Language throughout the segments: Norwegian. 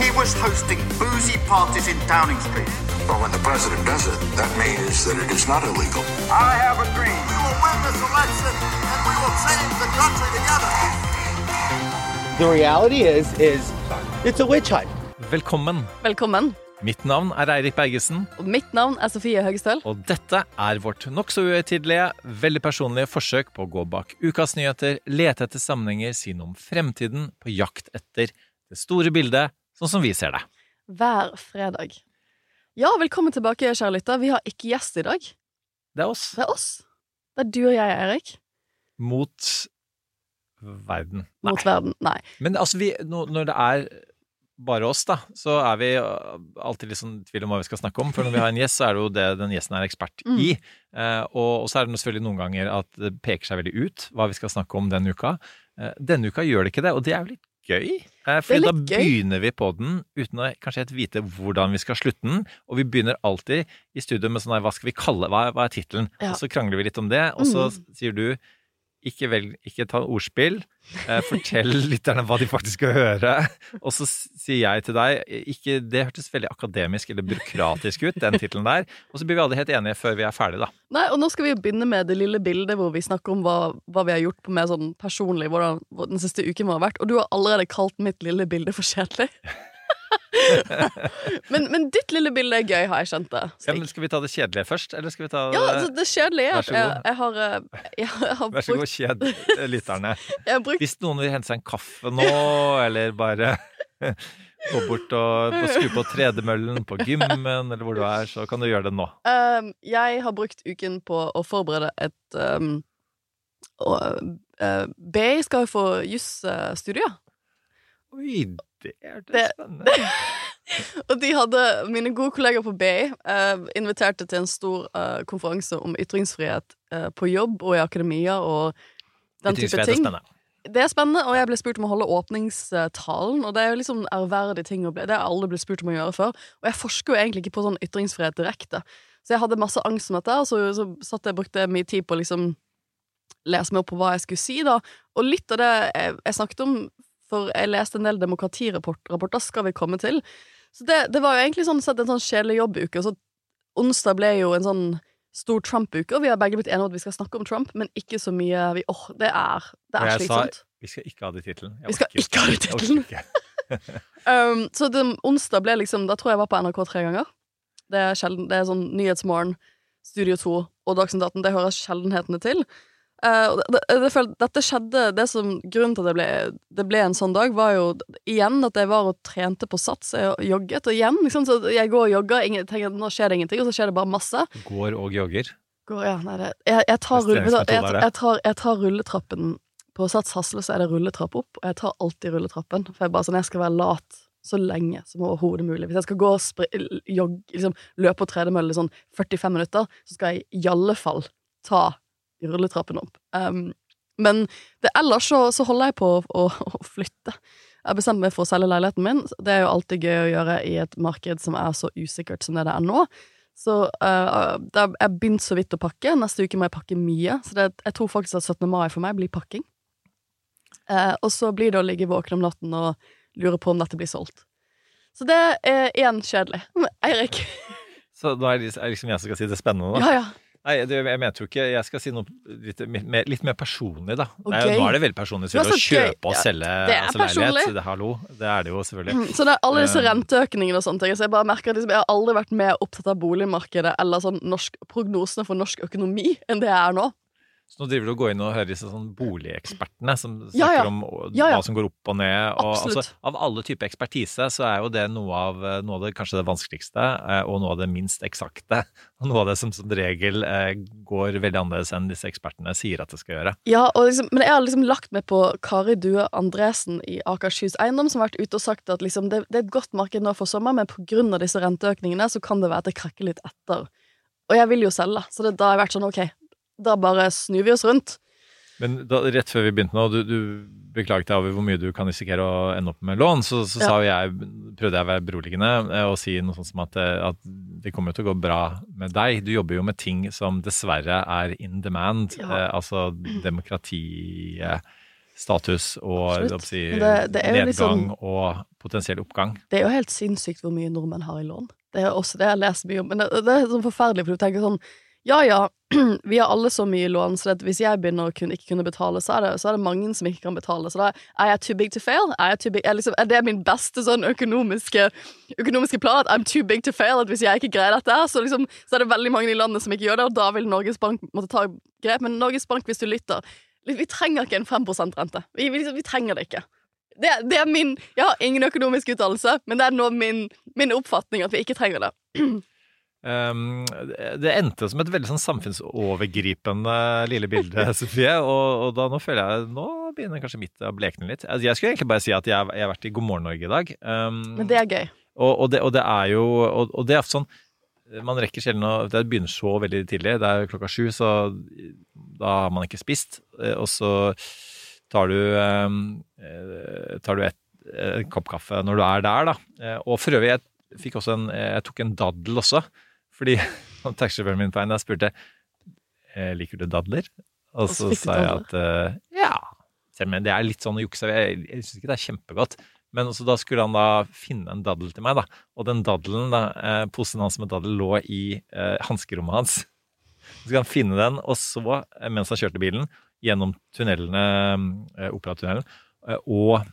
He was hosting boozy parties in Downing Street. But when the president does it, that means that it is not illegal. I have a dream. We will win this election and we will change the country together. The reality is, is it's a witch hunt. Velkommen. Velkommen. Mitt navn er Eirik Bergesen, Og mitt navn er Sofie Høgestøl. og dette er vårt nokså uhøytidelige, veldig personlige forsøk på å gå bak ukas nyheter, lete etter sammenhenger, si noe om fremtiden, på jakt etter det store bildet, sånn som vi ser det. Hver fredag. Ja, velkommen tilbake, kjære lytter. Vi har ikke gjest i dag. Det er oss Det er oss. Det er du og jeg, Erik. mot verden. Nei. Mot verden. Nei. Men altså, vi, når det er bare oss, da, så er vi uh, alltid litt sånn i tvil om hva vi skal snakke om. For når vi har en gjest, så er det jo det den gjesten er ekspert Mm. i. Eh, og, så er det selvfølgelig noen ganger at det peker seg veldig ut hva vi skal snakke om denne uka. Eh, denne uka gjør det ikke det, og det er jo litt gøy. For da gøy. begynner vi på den uten å kanskje helt vite hvordan vi skal slutte den. Og vi begynner alltid i studio med sånn her, hva skal vi kalle, hva, hva er tittelen? Ja. Og så krangler vi litt om det, og så Mm. sier du ikke, velg, ikke ta ordspill. Eh, fortell lytterne hva de faktisk skal høre. Og så sier jeg til deg ikke, Det hørtes veldig akademisk eller byråkratisk ut, den tittelen der. Og så blir vi alle helt enige før vi er ferdige, da. Nei, og nå skal vi jo begynne med det lille bildet hvor vi snakker om hva, hva vi har gjort på mer sånn personlig, hvordan den siste uken vår har vært. Og du har allerede kalt mitt lille bilde for kjedelig. men, men ditt lille bilde er gøy, har jeg skjønt det. Ja, skal vi ta det kjedelige først, eller skal vi ta Ja, altså, det kjedelige Vær så jeg, god. jeg har, eh, jeg, har Vær så god, kjed eh, lytterne. brukt Hvis noen vil hente seg en kaffe nå, eller bare gå bort og, og skru på tredemøllen på gymmen, eller hvor du er, så kan du gjøre det nå. Um, jeg har brukt uken på å forberede et um, og, uh, BI skal jo få jusstudier. Oi, det Det- spennende. og de hadde, mine gode kollegaer på BI uh, inviterte til en stor uh, konferanse om ytringsfrihet uh, på jobb og i akademia og den type ting. er ting. Det er spennende, og jeg ble spurt om å holde åpningstalen. Og det er jo liksom ærverdig ting å bli Det har aldri blitt spurt om å gjøre før. Og jeg forsker jo egentlig ikke på sånn ytringsfrihet direkte. Så jeg hadde masse angst om dette, og så, så satt jeg og brukte mye tid på å liksom lese meg opp på hva jeg skulle si, da. Og litt av det jeg, jeg snakket om, for jeg leste en del demokratirapporter, skal vi komme til. Så det, det var jo egentlig sånn sett en sånn kjedelig jobbuke. Og så onsdag ble jo en sånn stor Trump-uke, og vi har begge blitt enige om at vi skal snakke om Trump, men ikke så mye vi, åh, det er, det er slitsomt. vi skal ikke ha det i tittelen. Vi skal ikke ha det i tittelen. Um, så det, onsdag ble liksom Da tror jeg jeg var på NRK tre ganger. Det er sjelden Det er sånn Nyhetsmorgen, Studio 2 og Dagsnytt 18. Det hører sjeldenhetene til. Uh, det, det, det, dette skjedde Det som Grunnen til at det ble, det ble en sånn dag, var jo igjen at jeg var og trente på Sats. Jeg jogget, og igjen liksom, så Jeg går og jogger, ingen, tenker nå skjer det ingenting, og så skjer det bare masse. Går og jogger. Går, ja, nei, jeg, jeg, tar, rull- jeg, tar, jeg tar rulletrappen På Sats Hasle så er det rulletrapp opp, og jeg tar alltid rulletrappen. For jeg bare sånn, jeg skal være lat så lenge som overhodet mulig. Hvis jeg skal gå og jogge, liksom, løpe på tredemølle sånn 45 minutter, så skal jeg i alle fall ta rulletrappen opp. Um, men det, ellers så, så holder jeg på å, å, å flytte. Jeg bestemte meg for å selge leiligheten min. Det er jo alltid gøy å gjøre i et marked som er så usikkert som det det er nå. Så uh, da, jeg begynte så vidt å pakke. Neste uke må jeg pakke mye. Så det, jeg tror faktisk at 17. mai for meg blir pakking. Uh, og så blir det å ligge våken om natten og lure på om dette blir solgt. Så det er igjen kjedelig. Eirik. Så det er det liksom jeg som skal si det spennende, da. Ja, ja. Nei, det, jeg mente jo ikke Jeg skal si noe litt mer, litt mer personlig, da. Okay. Det gøy. nå er det veldig personlig Det å så gøy. kjøpe og Ja, selge det er altså, leilighet. Det, hallo, det er det jo selvfølgelig. Mm, Så det er alle disse Eh. renteøkningene og sånne ting. Så jeg bare merker at liksom, jeg har aldri vært mer opptatt av boligmarkedet eller sånn norsk, prognosene for norsk økonomi enn det jeg er nå. Så nå driver du og går inn og hører disse sånn boligekspertene som snakker Ja, ja. om Ja, hva som går opp og ned. Og, altså, av alle typer ekspertise så er jo det noe av, noe av det kanskje det vanskeligste, eh, og noe av det minst eksakte. Og noe av det som som regel eh, går veldig annerledes enn disse ekspertene sier at det skal gjøre. Ja, liksom, Men jeg har liksom lagt meg på Kari Due Andresen i Akershus Eiendom, som har vært ute og sagt at liksom, det, det er et godt marked nå for sommer, men pga. disse renteøkningene så kan det være at det krakker litt etter. Og jeg vil jo selge, så det, da har jeg vært sånn ok, da bare snur vi oss rundt. Men da, rett før vi begynte nå, du, du beklaget deg over hvor mye du kan risikere å ende opp med lån, så, så Ja. sa jeg, prøvde jeg å være beroligende eh, og si noe sånt som at, eh, at det kommer til å gå bra med deg. Du jobber jo med ting som dessverre er in demand, Ja. eh, altså demokrati, eh, status og si, det- det nedgang liksom, og potensiell oppgang. Det er jo helt sinnssykt hvor mye nordmenn har i lån. Det er også det jeg leser mye om. Men det, det er sånn forferdelig, for du tenker sånn Ja ja, vi har alle så mye lån, så hvis jeg begynner å kunne, ikke kunne betale, så er, det, så er det mange som ikke kan betale. Så da er jeg too big to fail. Er, big, er, liksom, er det min beste sånn økonomiske, økonomiske plan? At I'm too big to fail? At hvis jeg ikke greier dette, så, liksom, så er det veldig mange i landet som ikke gjør det, og da vil Norges Bank måtte ta grep. Men Norges Bank, hvis du lytter, vi trenger ikke en 5% rente. Vi, vi, liksom, vi trenger det ikke. Det, det er min Jeg har ingen økonomisk utdannelse, men det er nå min, min oppfatning at vi ikke trenger det. Um, det endte som et veldig sånn samfunnsovergripende lille bilde, Sofie. Og, og da nå føler jeg Nå begynner kanskje mitt å blekne litt. Altså, jeg skulle egentlig bare si at jeg, jeg har vært i God morgen Norge i dag. Um, Men det er gøy. og, og, det, og det er jo og, det er sånn Man rekker sjelden å Det begynner så veldig tidlig. Det er klokka sju, så da har man ikke spist. Eh, Og så tar du um, Tar du et, et kopp kaffe når du er der, da. Eh, Og for øvrig, jeg fikk også en Jeg tok en daddel også. Fordi taxisjåføren min på en dag spurte eh, liker du dadler. Og Og så så sa jeg at uh, ja. Om det er litt sånn å jukse. Jeg, jeg syns ikke det er kjempegodt. Men også da skulle han da finne en daddel til meg, da. Og den daddelen, da, eh, posen hans med daddel lå i eh, hanskerommet hans. Så skulle han finne den, og så, mens han kjørte bilen, gjennom tunnelene, eh, Operatunnelen, og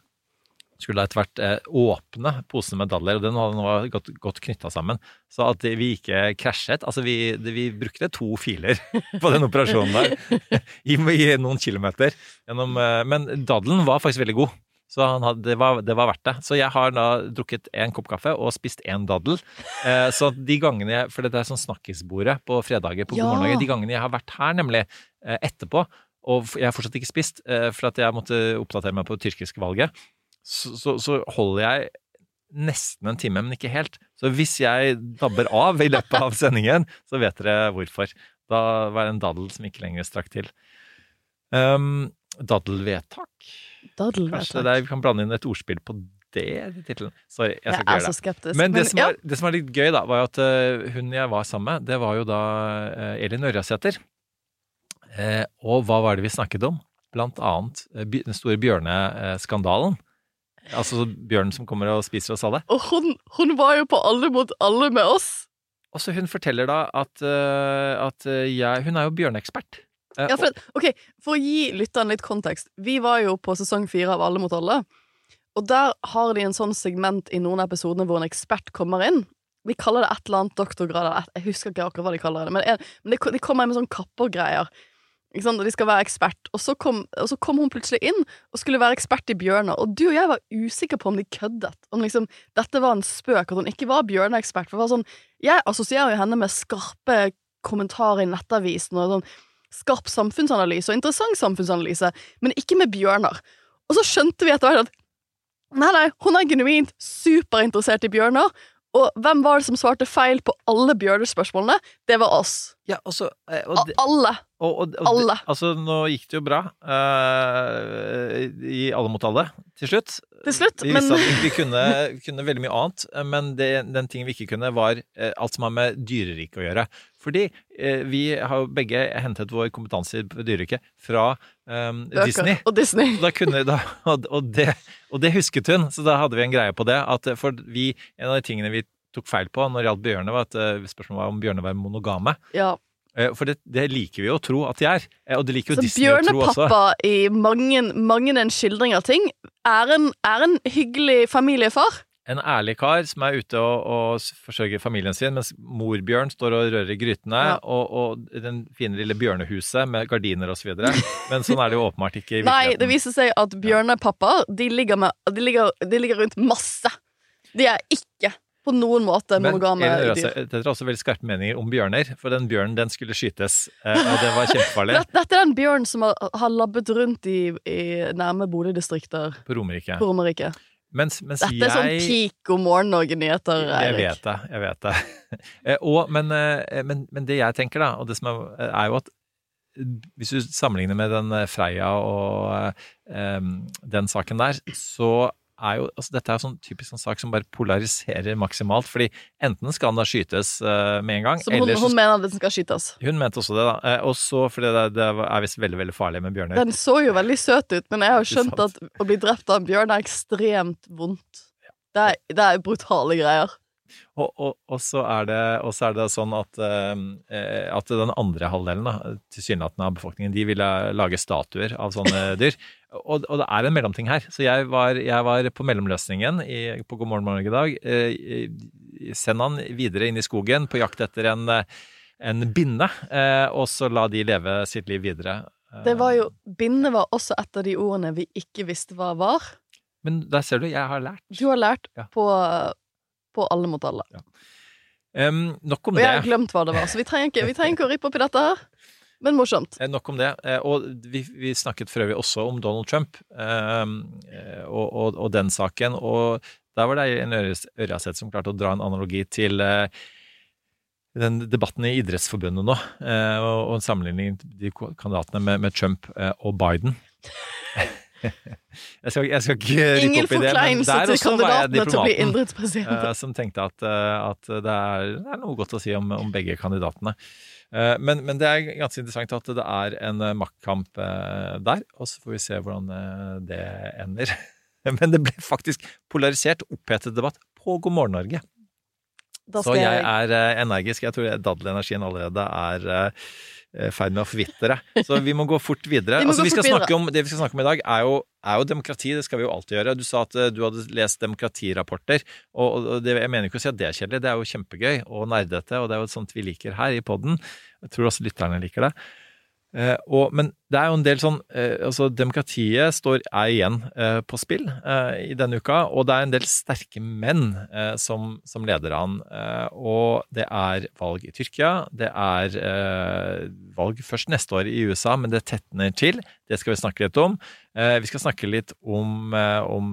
skulle etter hvert eh, åpne posen med dadler, og den hadde nå gått, godt knytta sammen. Så at vi ikke krasjet Altså, vi, vi brukte to filer på den operasjonen der, i, noen kilometer. Gjennom, eh, men daddelen var faktisk veldig god. Så han hadde, det, var, det var verdt det. Så jeg har da drukket én kopp kaffe og spist én daddel. Eh, så de gangene jeg, For det er sånn snakkisbordet på fredager på Ja. God morgen. De gangene jeg har vært her, nemlig eh, etterpå, og jeg har fortsatt ikke spist, eh, for at jeg måtte oppdatere meg på det tyrkiske valget, så, så, så holder jeg nesten en time, men ikke helt. Så hvis jeg dabber av i løpet av sendingen, så vet dere hvorfor. Da var det en daddel som ikke lenger strakk til. Um, daddelvedtak? Kanskje Daddelvedtak. det er, vi kan blande inn et ordspill på det i tittelen. Sorry, jeg skal ikke gjøre det. skeptisk. Men det som, ja, var, det som var litt gøy, da, var jo at eh, hun jeg var sammen med, det var jo da eh, Elin Ørjasæter. Eh, og hva var det vi snakket om? Blant annet eh, den store bjørneskandalen. Altså bjørnen som kommer og spiser oss alle. og hun, hun var jo på alle mot alle med oss. Og så hun forteller da at, eh, at eh, jeg Hun er jo bjørneekspert. Eh, Ja, for, ok, for å gi lytteren litt kontekst. Vi var jo på sesong fire av Alle mot alle. Og der har de en sånn segment i noen av episodene hvor en ekspert kommer inn. De kaller det et eller annet doktorgrad. Jeg husker ikke akkurat hva de kaller det. Men, en, men de, de kommer inn med sånn kappergreier. Og de skal være ekspert. Og så, kom, og så kom hun plutselig inn og skulle være ekspert i bjørner. Og du og jeg var usikre på om de køddet. Om liksom, dette var en spøk, at hun ikke var bjørneekspert. For sånn, jeg assosierer jo henne med skarpe kommentarer i Nettavisen og sånn skarp samfunnsanalyse og interessant samfunnsanalyse, men ikke med bjørner. Og så skjønte vi etter hvert at nei, nei, hun er genuint superinteressert i bjørner. Og hvem var det som svarte feil på alle bjørnespørsmålene? Det var oss. Ja, og så, eh, og de, alle. Og, og, og Alle. De, altså, nå gikk det jo bra uh, i Alle mot alle til slutt. Til slutt, Vi men- vi kunne, kunne veldig mye annet, eh, men det, den tingen vi ikke kunne, var uh, alt som har med dyreriket å gjøre. Fordi uh, vi har jo begge hentet vår kompetanse på dyreriket fra um, Disney. og Disney. Da kunne, da, og, og, det, og det husket hun, så da hadde vi en greie på det. At for vi, en av de tingene vi tok feil på når det gjaldt bjørner, var at eh, spørsmålet var om bjørner var monogame. Ja. Eh, For det, det liker vi å tro at de er, eh, og det liker jo Så Disney å tro også. bjørnepappa i mange, mange en skildring av ting er en, er en hyggelig familiefar. En ærlig kar som er ute og, og forsørger familien sin, mens morbjørn står og rører i grytene, Ja. og, og den fine lille bjørnehuset med gardiner og så. Men sånn er det jo åpenbart ikke i Nei, det viser seg at bjørnepappaer de de, de ligger rundt masse. De er ikke på noen måte Men monogame dyr. Røse- Dette er også veldig skarpe meninger om bjørner, for den bjørnen den skulle skytes, eh, og det var kjempefarlig Dette, er den bjørnen som har, har labbet rundt i, i nærme boligdistrikter på Romerike. på Romerike. Mens, mens Dette er sånn jeg peak om morgen Norge-nyheter, Jeg vet det. jeg vet det. Eh, og, men, eh, men, men det jeg tenker, da, og det som er, er jo at hvis du sammenligner med den Freia og um, den saken der, så er jo altså Dette er jo sånn typisk sånn sak som bare polariserer maksimalt. fordi enten skal han da skytes uh, med en gang, Som hun, eller så hun mener den skal skytes. Hun mente også det, da. Eh, Og så for det, det er visst veldig veldig farlig med bjørner. Den så jo veldig søt ut, men jeg har jo skjønt at å bli drept av en bjørn er ekstremt vondt. Det er, det er brutale greier. Og, og, og, så det, og så er det sånn at, eh, at den andre halvdelen tilsynelatende av befolkningen de ville lage statuer av sånne dyr. Og, det er en mellomting her. Så jeg var, jeg var på mellomløsningen i, på God morgen Norge i dag. Eh, send han videre inn i skogen på jakt etter en, en binne, eh, og så la de leve sitt liv videre. Det var jo Binde var også et av de ordene vi ikke visste hva var. Men der ser du, jeg har lært. Du har lært Ja. på, på Alle mot alle. Em, nok om Og jeg har glemt hva det var, så vi trenger ikke, vi trenger ikke å rippe opp i dette her. Men morsomt. Eh, Nok om det. Eh, Og vi, vi snakket for øvrig også om Donald Trump eh, og, og, og den saken. Og der var det en Ørjaseth som klarte å dra en analogi til eh, den debatten i Idrettsforbundet nå, eh, og, og en sammenligning de kandidatene med, med Trump eh, og Biden. jeg, skal, jeg skal ikke rykke opp i det, men der også var jeg diplomaten. Eh, som tenkte at, eh, at det, er, det er noe godt å si om, om begge kandidatene. Uh, Men, men det er ganske interessant at det er en maktkamp uh, der, og så får vi se hvordan det ender. Men det ble faktisk polarisert, opphetet debatt på God morgen Norge. Så jeg er energisk. Jeg tror daddelenergien allerede er i ferd med å forvitre. Så vi må gå fort videre. Vi altså, vi skal fort snakke om, det vi skal snakke om i dag, er jo, er jo demokrati. Det skal vi jo alltid gjøre. Du sa at eh, du hadde lest demokratirapporter. Og, og det, jeg mener ikke å si at det er kjedelig. Det er jo kjempegøy og nerdete, og det er jo sånt vi liker her i poden. Jeg tror også lytterne liker det. Eh, og, men det er jo en del sånn eh, altså Demokratiet står, er igjen eh, på spill eh, i denne uka, og det er en del sterke menn eh, som, som leder an. Eh, og det er valg i Tyrkia, det er valg først neste år i USA, men det tetner til. Det skal vi snakke litt om. Vi skal snakke litt om, om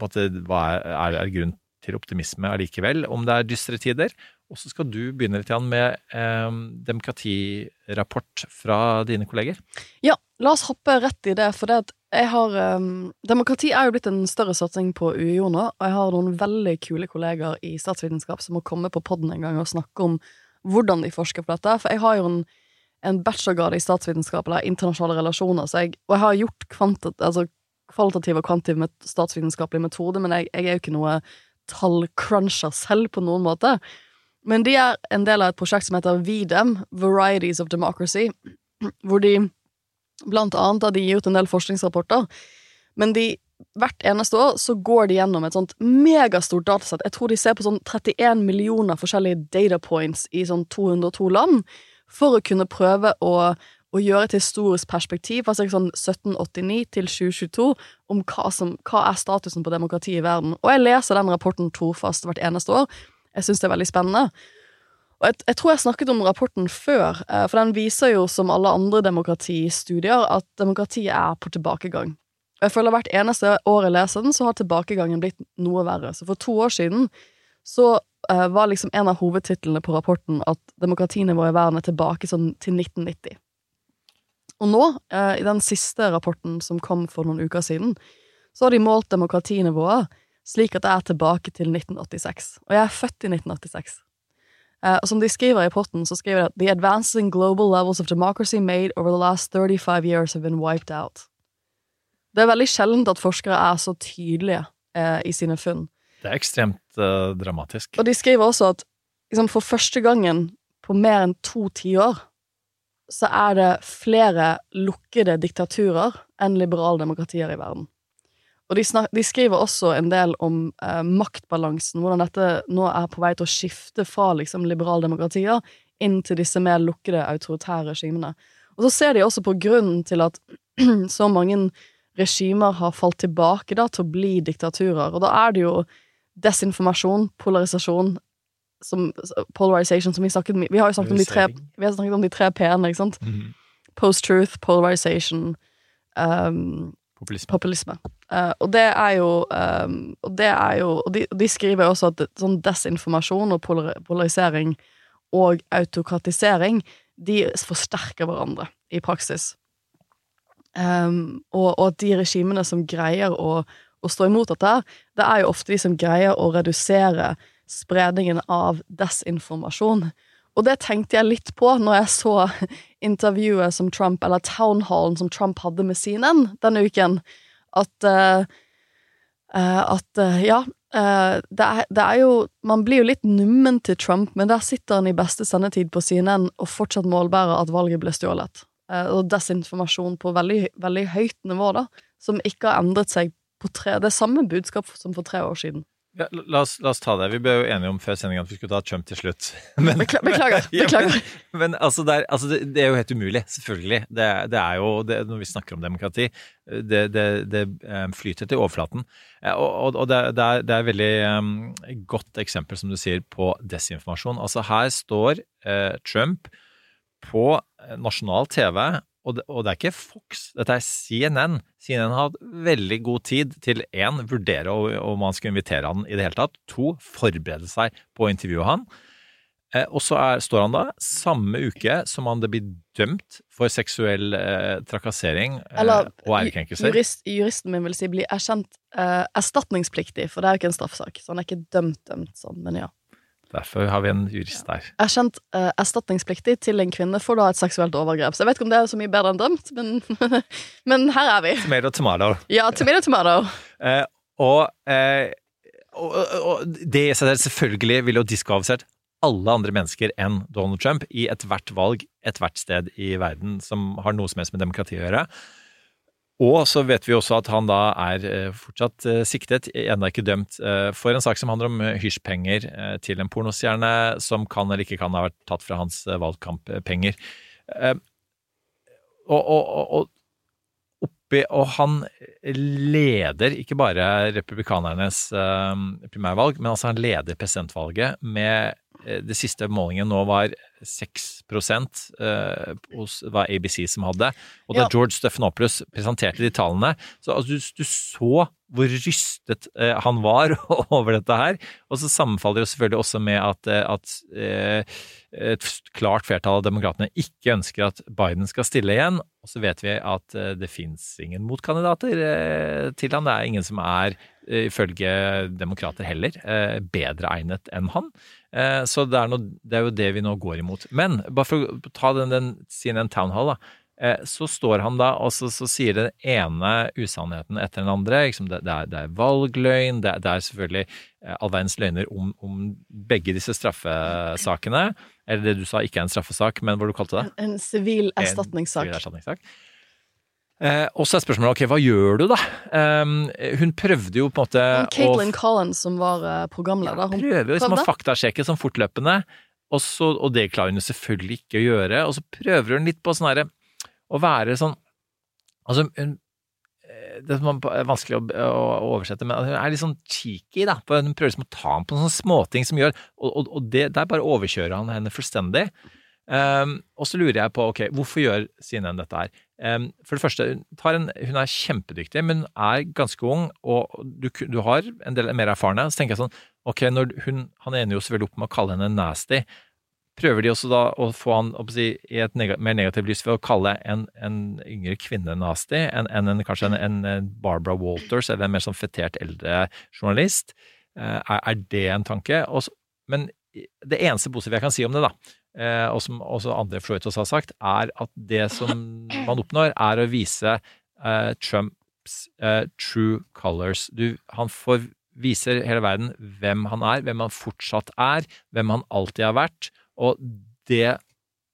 måte, hva er, er, er grunn til optimisme allikevel, om det er dystre tider. Og så skal du begynne litt med eh, demokratirapport fra dine kolleger. Ja, la oss hoppe rett i det, for det at jeg har eh, Demokrati er jo blitt en større satsing på UiO nå, og jeg har noen veldig kule kolleger i statsvitenskap som må komme på podden en gang og snakke om hvordan de forsker på dette, for jeg har jo en, en bachelorgrad i statsvitenskap eller internasjonale relasjoner, jeg, og jeg har gjort kvantet, altså, kvalitativ og kvantiv med statsvitenskapelig metode, men jeg, jeg er jo ikke noe tallcruncher selv på noen måte. Men de er en del av et prosjekt som heter VDEM, Varieties of Democracy, hvor de blant annet har de gitt ut en del forskningsrapporter, men de hvert eneste år så går de gjennom et sånt megastort datasett. Jeg tror de ser på sånn 31 millioner forskjellige data points i sånn 202 land, for å kunne prøve å, å gjøre et historisk perspektiv, altså sånn 1789 til 2022, om hva, som, hva er statusen på demokrati i verden. Og jeg leser den rapporten trofast hvert eneste år. Jeg syns det er veldig spennende. Og jeg, jeg tror jeg snakket om rapporten før, eh, for den viser jo, som alle andre demokratistudier, at demokratiet er på tilbakegang. Og jeg føler hvert eneste år jeg leser den, så har tilbakegangen blitt noe verre. Så for to år siden så uh, var liksom en av hovedtitlene på rapporten at demokratinivået i verden er tilbake sånn til 1990. Og nå, uh, i den siste rapporten som kom for noen uker siden, så har de målt demokratinivået slik at jeg er tilbake til 1986. Og jeg er født i 1986. Uh, og som de skriver i rapporten, så skriver de at «The advancing global levels of democracy made over the last 35 years have been wiped out». Det er veldig sjeldent at forskere er så tydelige uh, i sine funn. Det er ekstremt uh, dramatisk. Og de skriver også at liksom, for første gangen på mer enn to tiår så er det flere lukkede diktaturer enn liberale demokratier i verden. Og de, snak, de skriver også en del om eh, maktbalansen, hvordan dette nå er på vei til å skifte fra liksom, liberaldemokratier inn til disse mer lukkede autoritære regimene. Og så ser de også på grunnen til at så mange regimer har falt tilbake da, til å bli diktaturer. Og da er det jo desinformasjon, polarisasjon som, Polarization, som vi snakket om Vi har jo snakket om de tre, vi har snakket om de tre p-ene, ikke sant? Mhm. Post-truth, polarization um, Populisme. populisme. Uh, og det er jo um, Og det er jo Og de, de skriver også at sånn desinformasjon og polarisering og autokratisering, de forsterker hverandre i praksis. Um, og, og de regimene som greier å, å stå imot dette, det er jo ofte de som greier å redusere spredningen av desinformasjon. Og det tenkte jeg litt på når jeg så intervjuet som Trump, eller townhallen som Trump hadde med CNN denne uken. At uh, At uh, ja, uh, det, er, det er jo Man blir jo litt nummen til Trump, men der sitter han i beste sendetid på CNN og fortsatt målbærer at valget ble stjålet. Og desinformasjon på veldig, veldig høyt nivå, da, som ikke har endret seg på tre Det er samme budskap som for tre år siden. Ja, la, oss, la oss ta det. Vi ble jo enige om før sendingen at vi skulle ta Trump til slutt. Men, Bekla- beklager, Ja, beklager. Men, men altså, det, er, altså det, det er jo helt umulig, selvfølgelig. Det, det er jo, det, Når vi snakker om demokrati, det, det, det eh, flyter til overflaten. Eh, Og, og, er, det er veldig um, godt eksempel, som du sier, på desinformasjon. Altså Her står uh, Trump på nasjonal TV, og det, og det er ikke Fox, dette er CNN. CNN har hatt veldig god tid til én, vurdere om han man skal invitere han i det hele tatt. To, forberede seg på å intervjue han. Eh, og så er, står han da, samme uke som han blir dømt for seksuell eh, trakassering eh, Eller og ærekrenkelser. jurist, juristen min vil si blir erkjent eh, erstatningspliktig, for det er jo ikke en straffesak. Så han er ikke dømt dømt sånn, men ja. Derfor har vi en jurist der. Erkjent uh, erstatningspliktig til en kvinne for da et seksuelt overgrep. Så jeg vet ikke om det er så mye bedre enn dømt, men, men her er vi. Tomato, tomato. Ja, tomato, tomato. Uh, og, uh, og, og, og det i seg selv selvfølgelig ville jo diskvalifisert alle andre mennesker enn Donald Trump i ethvert valg ethvert sted i verden som har noe som helst med demokrati å gjøre. Og så vet vi også at han da er eh, fortsatt eh, siktet, ennå ikke dømt, eh, for en sak som handler om hysjpenger til en pornostjerne som kan eller ikke kan ha vært tatt fra hans valgkamppenger. Og, og, og, oppi Og han leder ikke bare republikanernes primærvalg, men altså han leder presidentvalget med Det siste målingen nå var 6 eh, hos var ABC som hadde. Og da Ja. George Stephanopoulos presenterte de tallene, så altså, du, du så hvor rystet eh, han var over dette her. Og så sammenfaller det selvfølgelig også med at, eh, at eh, et klart flertall av demokratene ikke ønsker at Biden skal stille igjen. Og så vet vi at eh, det fins ingen motkandidater eh, til han. Det er ingen som er, eh, ifølge demokrater heller, bedre egnet enn han. Så det er, noe, det er jo det vi nå går imot. Men bare for å ta den, den CNN Town Hall, da. Eh, Så står han da og så, så sier den ene usannheten etter den andre. Liksom det, det, er, det er valgløgn, det, det er selvfølgelig eh, all verdens løgner om, om begge disse straffesakene. Eller det du sa ikke er en straffesak, men hva du kalte det? En sivil erstatningssak. En, erstatningssak. Eh, og så er spørsmålet ok, hva gjør du da? Um, hun prøvde jo på en måte Caitlin Collins, som var eh, programleder, hun prøver jo liksom å faktasjekke sånn fortløpende, og, så, og det klarer hun jo selvfølgelig ikke å gjøre. Og så prøver hun litt på sånn herre Å være sånn Altså, hun eh, det er er vanskelig å, oversette, men hun er litt sånn cheeky, da. Hun prøver liksom å ta ham på sånne småting som gjør Og, og, det, der bare overkjører han henne fullstendig. Um, og så lurer jeg på, ok, hvorfor gjør CNN dette her? Um, for det første, hun, en, hun er kjempedyktig, men er ganske ung, og du, du har en del mer erfarne. Så tenker jeg sånn, ok, hun, han ender jo selvfølgelig opp med å kalle henne nasty. Prøver de også da å få han å si, i et neg mer negativt lys ved å kalle en, en yngre kvinne nasty enn en, en, kanskje en, Barbara Walters eller en mer sånn fetert eldre journalist? Eh, er, er det en tanke? Også, men det eneste positive jeg kan si om det, da, eh, og som også andre for så vidt også har sagt, er at det som man oppnår, er å vise eh, Trumps eh, true colors. Du, han får viser hele verden hvem han er, hvem han fortsatt er, hvem han alltid har vært, og det,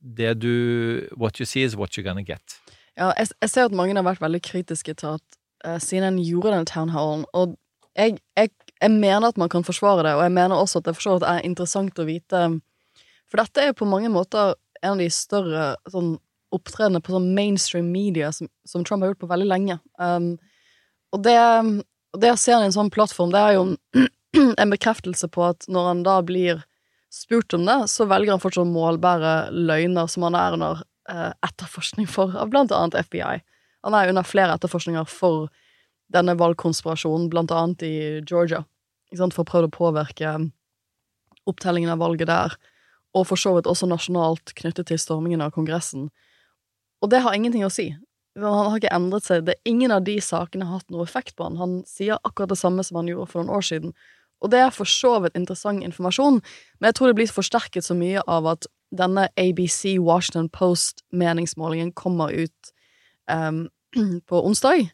det du What you see is what you're gonna get. Ja, jeg, jeg ser at mange har vært veldig kritiske til at uh, CNN gjorde denne townhallen, og jeg, jeg, jeg mener at man kan forsvare det, og jeg mener også at det forstår at det er interessant å vite For dette er på mange måter en av de større sånn, opptredenene på sånn mainstream media som, som Trump har gjort på veldig lenge. Um, og det, det å se han i en sånn plattform, det er jo en, en bekreftelse på at når han da blir spurt om det, så velger han fortsatt å målbære løgner som han er under eh, etterforskning for, av blant annet FBI. Han er under flere etterforskninger for denne valgkonspirasjonen, blant annet i Georgia, for å prøve å påvirke opptellingen av valget der, og for så vidt også nasjonalt knyttet til stormingen av Kongressen. Og det har ingenting å si. Han har ikke endret seg. Det ingen av de sakene har hatt noe effekt på han. Han sier akkurat det samme som han gjorde for noen år siden. Og det er for så vidt interessant informasjon, men jeg tror det blir forsterket så mye av at denne ABC Washington Post-meningsmålingen kommer ut um, på onsdag,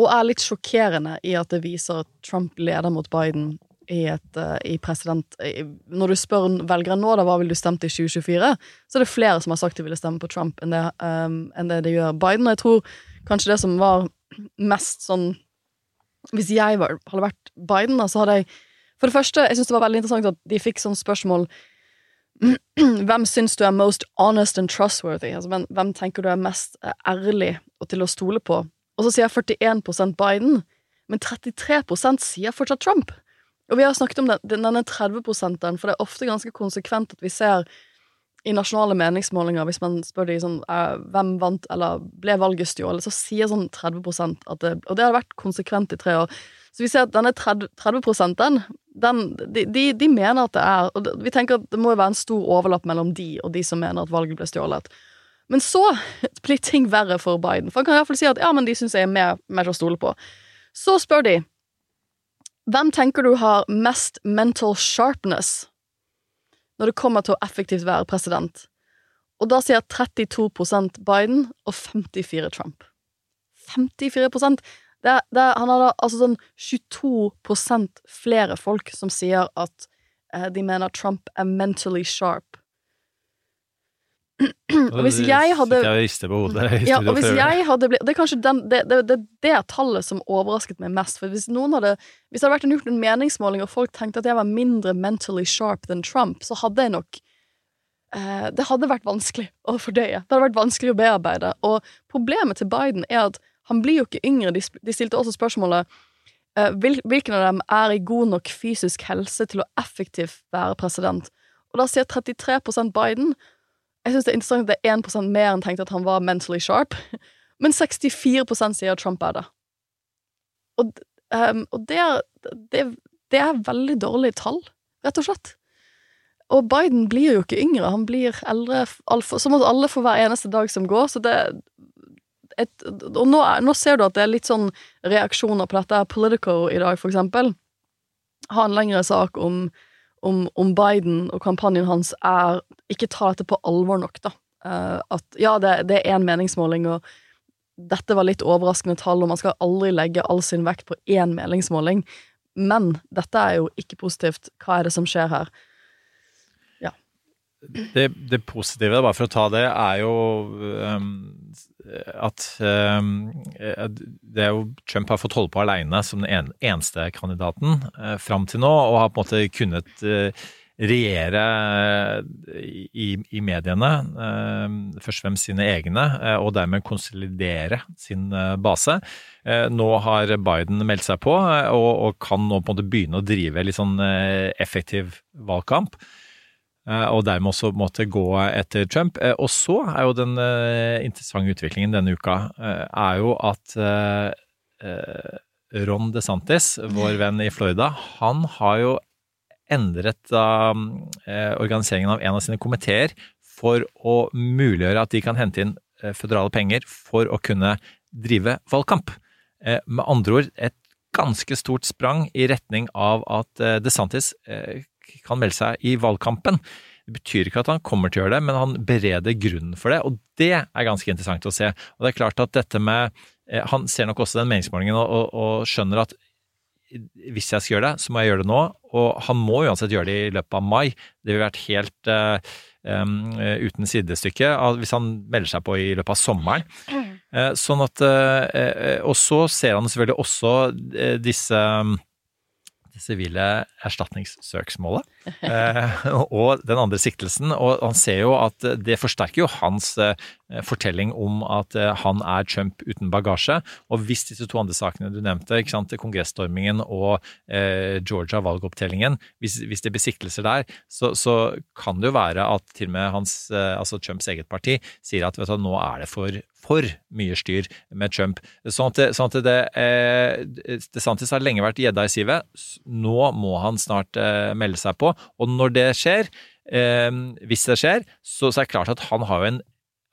og er litt sjokkerende i at det viser at Trump leder mot Biden i, et, uh, i president... I, når du spør velgere nå da, hva ville du stemt i 2024, så er det flere som har sagt de ville stemme på Trump enn det, um, enn det de gjør Biden. Og jeg tror kanskje det som var mest sånn Hvis jeg var, hadde vært Biden, da, så hadde jeg For det første, jeg syns det var veldig interessant at de fikk sånn spørsmål hvem syns du er most honest and trustworthy? Altså, hvem, hvem tenker du er mest eh, ærlig og til å stole på? Og så sier 41% Biden, men 33% sier fortsatt Trump. Og vi har snakket om den, denne 30% for det er ofte ganske konsekvent at vi ser i nasjonale meningsmålinger, hvis man spør de sånn uh, hvem vant eller ble valget stjålet, så sier sånn 30 at det Og det har vært konsekvent i tre år. Så vi ser at denne 30, 30 den, de, de, de, mener at det er Og vi tenker at det må jo være en stor overlapp mellom de og de som mener at valget ble stjålet. Men så blir ting verre for Biden, for han kan iallfall si at ja, men de syns jeg er mer, mer til å stole på. Så spør de hvem tenker du har mest mental sharpness når det kommer til å effektivt være president? Og da sier 32% Biden og 54 Trump. 54% det, det, Han hadde altså sånn 22% flere folk som sier at eh, de mener Trump er mentally sharp. Og hvis jeg hadde Jeg rister på hodet. Ja, og hvis jeg hadde blitt Det er kanskje den, det, det, det, det tallet som overrasket meg mest. For hvis noen hadde Hvis det hadde vært en, gjort en meningsmåling, og folk tenkte at jeg var mindre mentally sharp than Trump, så hadde jeg nok eh, Det hadde vært vanskelig å fordøye. Det hadde vært vanskelig å bearbeide. Og problemet til Biden er at han blir jo ikke yngre. De, de stilte også spørsmålet uh, hvilken av dem er i god nok fysisk helse til å effektivt være president. Og da sier 33% Biden. Jeg syns det er interessant at det er 1 mer enn tenkte at han var mentally sharp. Men 64% sier Trump er det. Og, um, og det, er, det, det, er veldig dårlige tall, rett og slett. Og Biden blir jo ikke yngre, han blir eldre, som at alle for hver eneste dag som går. Så det, et, Og nå, nå, ser du at det er litt sånn reaksjoner på dette. Politico i dag, for eksempel, har en lengre sak om, om, om Biden og kampanjen hans er Ikke ta dette på alvor nok, da. Uh, at ja, det, det er én meningsmåling, og dette var litt overraskende tall, og man skal aldri legge all sin vekt på én meningsmåling. Men dette er jo ikke positivt. Hva er det som skjer her? Det, det, positive, bare for å ta det, er jo um, at um, det er jo Trump har fått holde på alene som den eneste kandidaten uh, fram til nå, og har på en måte kunnet regjere i, i mediene, uh, først og fremst sine egne, og dermed konsolidere sin base. Nå har Biden meldt seg på, og, og, kan nå på en måte begynne å drive litt sånn effektiv valgkamp. Eh, og dermed også måtte gå etter Trump. Eh, og så er jo den eh, interessante utviklingen denne uka er jo at Ron DeSantis, vår venn i Florida, han har jo endret organiseringen av en av sine komiteer for å muliggjøre at de kan hente inn føderale penger for å kunne drive valgkamp. Med andre ord et ganske stort sprang i retning av at DeSantis kan melde seg i valgkampen. Det betyr ikke at han kommer til å gjøre det, men han bereder grunnen for det, og det er ganske interessant å se. Og det er klart at dette med eh, Han ser nok også den meningsmålingen og, og, og skjønner at hvis jeg skal gjøre det, så må jeg gjøre det nå. Og han må uansett gjøre det i løpet av mai. Det ville vært helt uh, um, uten sidestykke hvis han melder seg på i løpet av sommeren. Uh, sånn at uh, Og så ser han selvfølgelig også disse um, det sivile erstatningssøksmålet eh, og den andre siktelsen. Og han ser jo at det forsterker jo hans eh, fortelling om at eh, han er Trump uten bagasje. Og hvis disse to andre sakene du nevnte, ikke sant, kongressstormingen og Georgia-valgopptellingen, hvis, hvis, det blir siktelser der, så, så, kan det jo være at til og med hans, altså Trumps eget parti sier at vet du, nå er det for for mye styr med Trump. Sånn at, det, eh, DeSantis har lenge vært gjedda i sivet. Nå må han snart eh, melde seg på. Og når det skjer, eh, hvis det skjer, så, så, er det klart at han har jo en,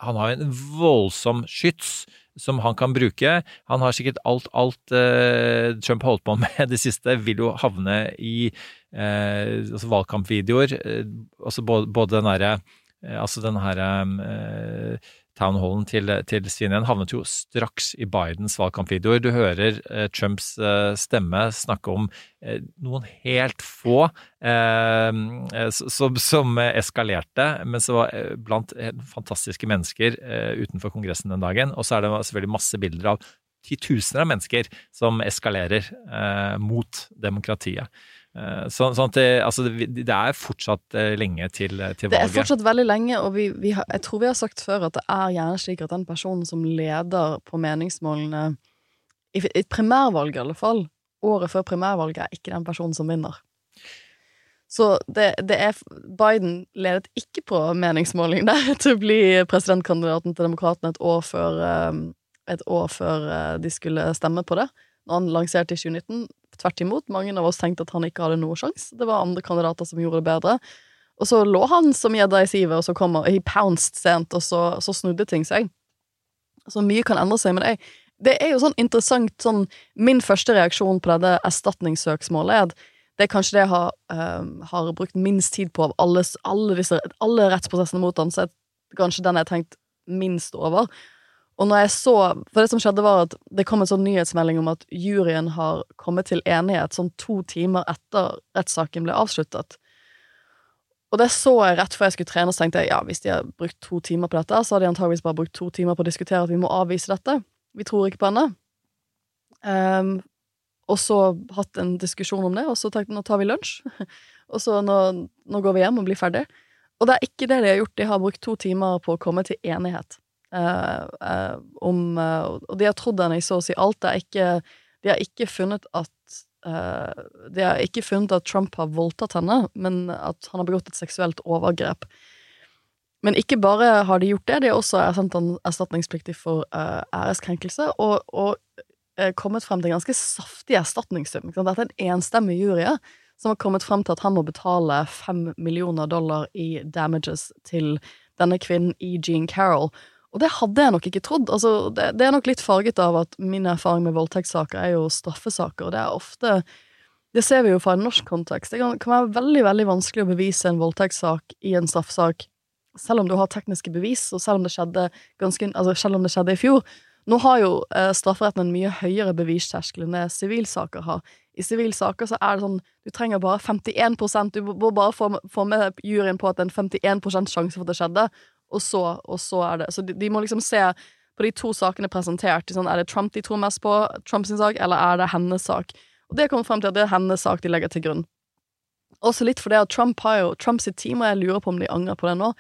har en voldsom skyts som han kan bruke. Han har sikkert alt, alt eh, Trump holdt på med det siste, vil jo havne i eh, altså valgkampvideoer. Eh, altså både, både den herre eh, Altså den herre eh, townhallen til, til CNN havnet jo straks i Bidens valgkampvideoer. Du hører eh, Trumps eh, stemme snakke om eh, noen helt få eh, eh, som, som, eskalerte, men så var eh, blant fantastiske mennesker utenfor Kongressen den dagen. Og så er det selvfølgelig masse bilder av titusener av mennesker som eskalerer mot demokratiet. Eh, så, sånn at det, altså, det, er fortsatt eh, lenge til, eh, til, valget. Det er fortsatt veldig lenge, og vi, vi har, jeg tror vi har sagt før at det er gjerne slik at den personen som leder på meningsmålene, i et primærvalg i alle fall, året før primærvalget, er ikke den personen som vinner. Så det, det er Biden ledet ikke på meningsmålingene til å bli presidentkandidaten til Demokratene et år før, et år før de skulle stemme på det, når han lanserte i 2019. Tvert imot, mange av oss tenkte at han ikke hadde noe sjanse. Det var andre kandidater som gjorde det bedre. Og så lå han som gjedda i sivet, og så kom han, he pounced sent, og så, så, snudde ting seg. Så mye kan endre seg. Men det. det er jo sånn interessant sånn Min første reaksjon på dette erstatningssøksmålet er at det er kanskje det jeg har, um, har brukt minst tid på av alle, alle, disse, alle rettsprosessene mot han, så er kanskje den jeg har tenkt minst over. Og når jeg så For det som skjedde, var at det kom en sånn nyhetsmelding om at juryen har kommet til enighet sånn to timer etter rettssaken ble avsluttet. Og det så jeg rett før jeg skulle trene, så tenkte jeg ja, hvis de har brukt to timer på dette, så har de antageligvis bare brukt to timer på å diskutere at vi må avvise dette. Vi tror ikke på henne. Um, og så hatt en diskusjon om det, og så tenkte jeg nå tar vi lunsj. og så nå, nå går vi hjem og blir ferdig. Og det er ikke det de har gjort. De har brukt to timer på å komme til enighet. Uh, uh, om uh, Og de har trodd henne i så å si alt. Det er ikke, de har ikke funnet at De har ikke funnet at Trump har voldtatt henne, men at han har begått et seksuelt overgrep. Men ikke bare har de gjort det, de har også erkjent han erstatningspliktig for æreskrenkelse, og, og kommet frem til en ganske saftig erstatningssum. Dette er en enstemmig jury som har kommet frem til at han må betale fem millioner dollar i damages til denne kvinnen E. Jean Carroll. Og det hadde jeg nok ikke trodd. Altså, det, det, er nok litt farget av at min erfaring med voldtektssaker er jo straffesaker, og det er ofte Det ser vi jo fra en norsk kontekst. Det kan, kan være veldig, veldig vanskelig å bevise en voldtektssak i en straffesak, selv om du har tekniske bevis, og selv om det skjedde, ganske, altså, selv om det skjedde i fjor. Nå har jo eh, strafferetten en mye høyere bevisterskel enn det sivilsaker har. I sivilsaker så er det sånn du trenger bare 51% Du må bare få, få med juryen på at det er en 51 sjanse for at det skjedde, og så, og så er det Så de, de, må liksom se på de to sakene presentert. Sånn, er det Trump de tror mest på, Trumps sak, eller er det hennes sak? Og det kommer frem til at det er hennes sak de legger til grunn. Også litt fordi at Trump har jo Trumps team, og jeg lurer på om de angrer på det nå,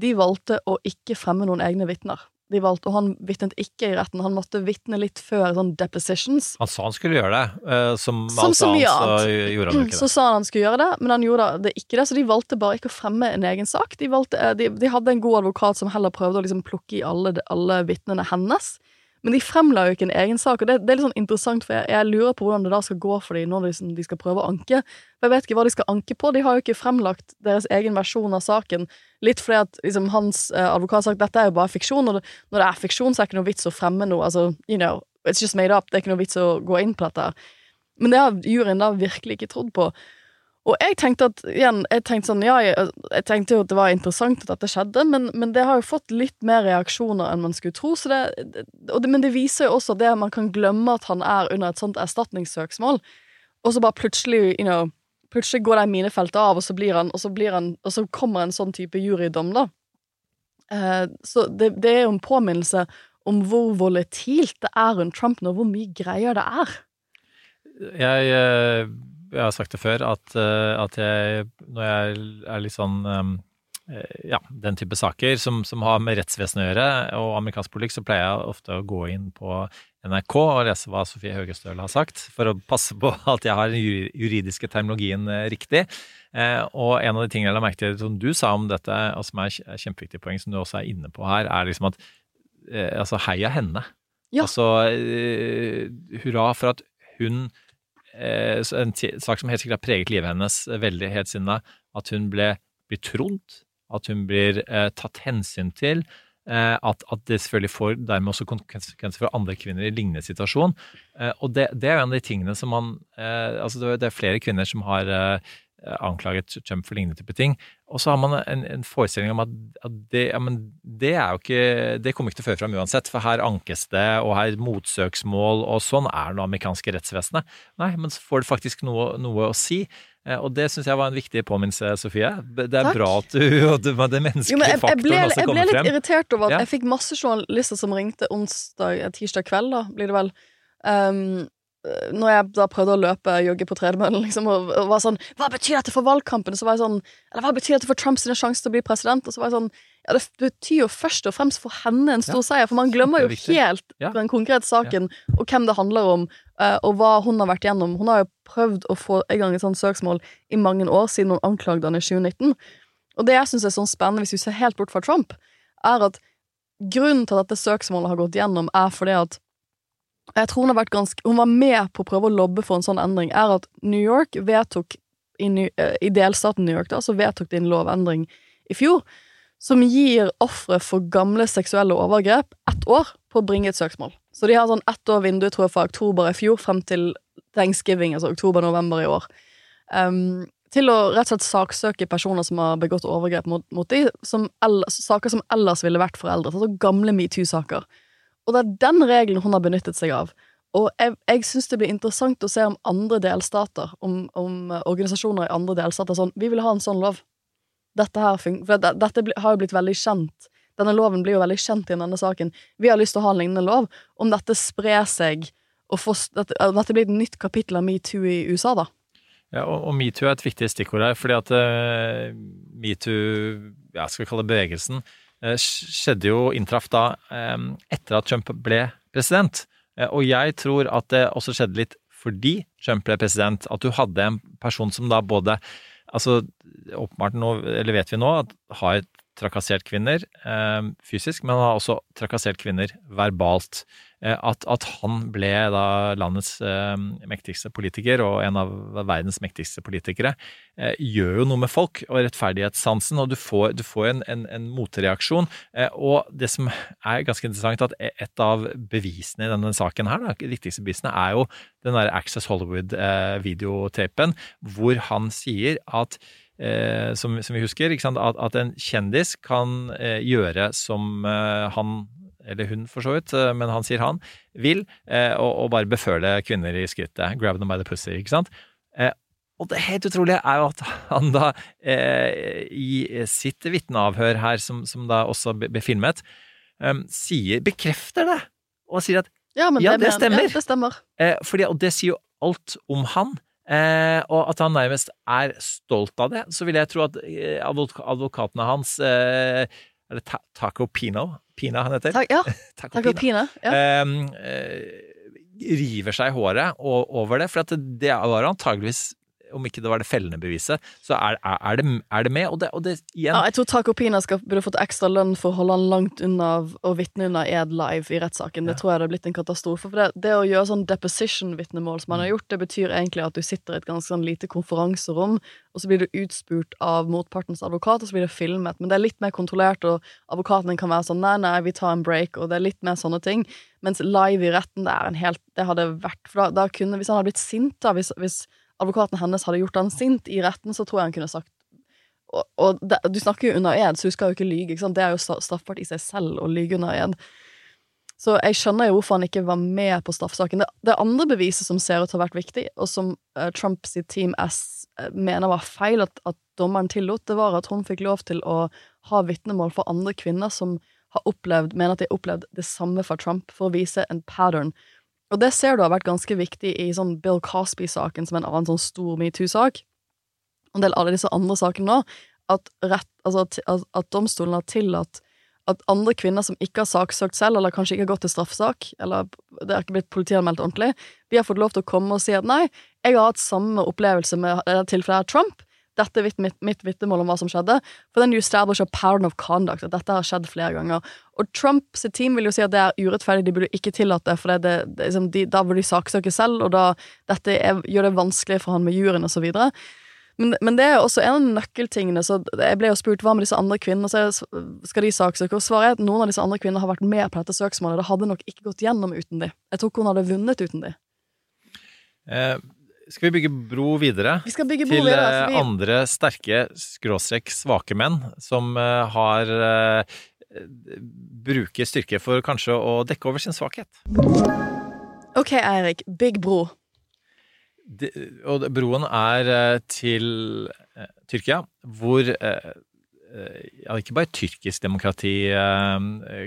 de valgte å ikke fremme noen egne vitner de valgte, og han vitnet ikke i retten. Han måtte vitne litt før sånn depositions. Han sa han skulle gjøre det, uh, som, som alt annet, så gjorde han ikke det. Så sa han han skulle gjøre det, men han gjorde det ikke det, så de valgte bare ikke å fremme en egen sak. De, valgte, eh, de, de hadde en god advokat som heller prøvde å liksom plukke i alle, alle vitnene hennes. Men de fremla jo ikke en egen sak, og det, det er litt sånn interessant, for jeg, jeg, lurer på hvordan det da skal gå for dem når de, liksom, de, skal prøve å anke. For jeg vet ikke hva de skal anke på. De har jo ikke fremlagt deres egen versjon av saken. Litt fordi at liksom, hans eh, advokat har sagt dette er jo bare fiksjon, og det, når det er fiksjon, så er det ikke noe vits å fremme noe. Altså, you know, it's just made up. Det er ikke noe vits å gå inn på dette. Men det har juryen da virkelig ikke trodd på. Og jeg tenkte at igjen, jeg tenkte sånn, ja, jeg, jeg tenkte jo at det var interessant at dette skjedde, men, men, det har jo fått litt mer reaksjoner enn man skulle tro. Så det, det, men det viser jo også det man kan glemme at han er under et sånt erstatningssøksmål, og så bare plutselig, you know, plutselig går det minefeltet av, og så, blir han, og, så blir han, og så kommer en sånn type jurydom, da. Eh, så det, det, er jo en påminnelse om hvor volatilt det er rundt Trump nå, hvor mye greier det er. Jeg eh jeg har sagt det før, at, eh, at jeg, når jeg er litt sånn um, eh, ja, den type saker som, som har med rettsvesenet å gjøre, og amerikansk politikk, så pleier jeg ofte å gå inn på NRK og lese hva Sofie Høgestøl har sagt, for å passe på at jeg har den juridiske terminologien eh, riktig. Og en av de tingene jeg la merke til som du sa om dette, og som er et kjempeviktig poeng, som du også er inne på her, er liksom at altså heia henne. Ja. Altså hurra for at hun En sak som helt sikkert har preget livet hennes veldig helt siden da, at hun ble, blir trodd, at hun blir eh, tatt hensyn til. Eh, at, at det selvfølgelig får dermed også konsekvenser for andre kvinner i lignende situasjon. Eh, og det, det er jo en av de tingene som man eh, altså det, er flere kvinner som har eh, anklaget Trump for lignende type ting. Og så har man en, en forestilling om at, at det, ja, men det er jo ikke Det kommer ikke til å føre fram uansett, for her ankes det, og her motsøksmål, og sånn er det amerikanske rettsvesenet. Nei, men så får det faktisk noe, noe å si. Eh, Og det syns jeg var en viktig påminnelse, Sofie. Det er Takk. bra at du og det, den menneskelige Jo, jeg, jeg, ble, faktoren også jeg ble litt frem. irritert over at Ja. jeg fikk masse journalister som ringte onsdag, eh, tirsdag kveld, da, blir det vel. Um, når jeg da prøvde å løpe, jogge på tredemøllen, liksom, og, og var sånn Hva betyr dette for valgkampen? Så var jeg sånn Eller hva betyr dette for Trumps sjanse til å bli president? Og så var jeg sånn Ja, det betyr jo først og fremst for henne en stor Ja, seier, for man glemmer jo helt Ja. den konkrete saken, og hvem det handler om, eh, og hva hun har vært gjennom. Hun har jo prøvd å få i gang et sånt søksmål i mange år, siden hun anklagde han i 2019. Og det jeg syns er sånn spennende, hvis vi ser helt bort fra Trump, er at grunnen til at dette søksmålet har gått gjennom, er fordi at jeg tror hun har vært ganske Hun var med på å prøve å lobbe for en sånn endring. Er at New York vedtok I, New, eh, i delstaten New York da, så vedtok de en lovendring i fjor som gir ofre for gamle seksuelle overgrep ett år på å bringe et søksmål. Så de har sånn ett år vindu, tror jeg, fra oktober i fjor frem til thanksgiving, altså oktober-november i år. Um, til å rett og slett saksøke personer som har begått overgrep mot, mot dem, saker som ellers ville vært foreldre. Altså gamle metoo-saker. Og det er den regelen hun har benyttet seg av. Og jeg, jeg syns det blir interessant å se om andre delstater, om, om eh, organisasjoner i andre delstater sånn Vi vil ha en sånn lov. Dette her For det, dette har jo blitt veldig kjent. Denne loven blir jo veldig kjent i denne saken. Vi har lyst til å ha en lignende lov. Om dette sprer seg, og dette, dette blir et nytt kapittel av metoo i USA, da. Ja, og, og metoo er et viktig stikkord her, fordi at uh, metoo, jeg skal kalle det bevegelsen, skjedde jo, inntraff da eh, etter at Trump ble president. Eh, og jeg tror at det også skjedde litt fordi Trump ble president, at du hadde en person som da både Altså, åpenbart nå, eller vet vi nå, at har trakassert kvinner eh, fysisk, men har også trakassert kvinner verbalt. Eh, at, at han ble da landets eh, mektigste politiker, og en av verdens mektigste politikere, eh, gjør jo noe med folk og rettferdighetssansen, og du får, du får en, en, en motreaksjon. Eh, og det som er ganske interessant, at et av bevisene i denne saken her, da, viktigste bevisene, er jo den der Access Hollywood-videotapen, hvor han sier at eh, som, som vi husker, at, at en kjendis kan eh, gjøre som eh, han eller hun for så vidt, eh, men han sier han, vil, eh, og, og bare beføle kvinner i skrittet. Grab them by the pussy, ikke sant? Eh, og det helt utrolige er jo at han da, i sitt vitneavhør her, som, som da også ble filmet, sier, bekrefter det, og sier at Ja, men Ja, det stemmer. Ja, det stemmer. Eh, fordi, og det sier jo alt om han. Eh, og at han nærmest er stolt av det. Så vil jeg tro at advokatene hans eh, Er det ta Taco Pino? Pina han heter? Ta ja. Taco Taco Pina. Pina. Ja. Um, uh, river seg i håret over det. For det var antageligvis om ikke det var det fellende beviset, så er, er, det, er det med. Og det, og det igjen Ja, jeg tror Taco Pina skal, burde fått ekstra lønn for å holde han langt unna og vitne under ed live i rettssaken. Det Ja. tror jeg det har blitt en katastrofe. For det, det å gjøre sånn deposition-vitnemål som han har gjort, det betyr egentlig at du sitter i et ganske sånn lite konferanserom, og så blir du utspurt av motpartens advokat, og så blir det filmet. Men det er litt mer kontrollert, og advokaten din kan være sånn nei, nei, vi tar en break, og det er litt mer sånne ting. Mens live i retten, det er en helt Det hadde vært For da, da kunne Hvis han hadde blitt sint, da, hvis, hvis advokaten hennes hadde gjort han sint i retten, så tror jeg han kunne sagt og, og det, du snakker jo under ed, så du skal jo ikke lyge. Ikke? Det er jo straffbart i seg selv å lyge under ed. Så jeg skjønner jo hvorfor han ikke var med på straffesaken. Det, det andre beviset som ser ut til å ha vært viktig, og som uh, Trumps Team S eh, mener var feil at, at dommeren tillot, det var at hun fikk lov til å ha vitnemål for andre kvinner som har opplevd, mener at de har opplevd det samme fra Trump, for å vise en pattern. Og det ser du har vært ganske viktig i sånn Bill Cosby-saken, som er en annen sånn stor metoo-sak. Og en del alle disse andre sakene nå, at, rett, altså, at, at, at domstolen har tillatt at andre kvinner som ikke har saksøkt selv, eller kanskje ikke har gått til straffesak, eller det har ikke blitt politianmeldt ordentlig, de har fått lov til å komme og si at nei, jeg har hatt samme opplevelse med det tilfellet her Trump. Dette er mitt, mitt vitnemål om hva som skjedde. For then you establish a pattern of conduct. At dette har skjedd flere ganger. Og Trumps team vil jo si at det er urettferdig, de burde ikke tillate for det, det, det, liksom, de, da burde de saksøke selv, og da dette er, gjør det vanskelig for han med juryen og så videre. Men, men, det er også en av nøkkeltingene. så Jeg ble jo spurt hva med disse andre kvinnene. så Skal de saksøke? Og svaret er at noen av disse andre kvinnene har vært med på dette søksmålet. Det hadde nok ikke gått gjennom uten de. Jeg tror ikke hun hadde vunnet uten de. Eh, skal vi bygge bro videre? Vi bro til videre, altså, vi- andre sterke skråstrek svake menn som uh, har uh, bruker styrke for kanskje å dekke over sin svakhet. Ok, Eirik. Big bro. De, og broen er til uh, Tyrkia, hvor ja, ikke bare tyrkisk demokrati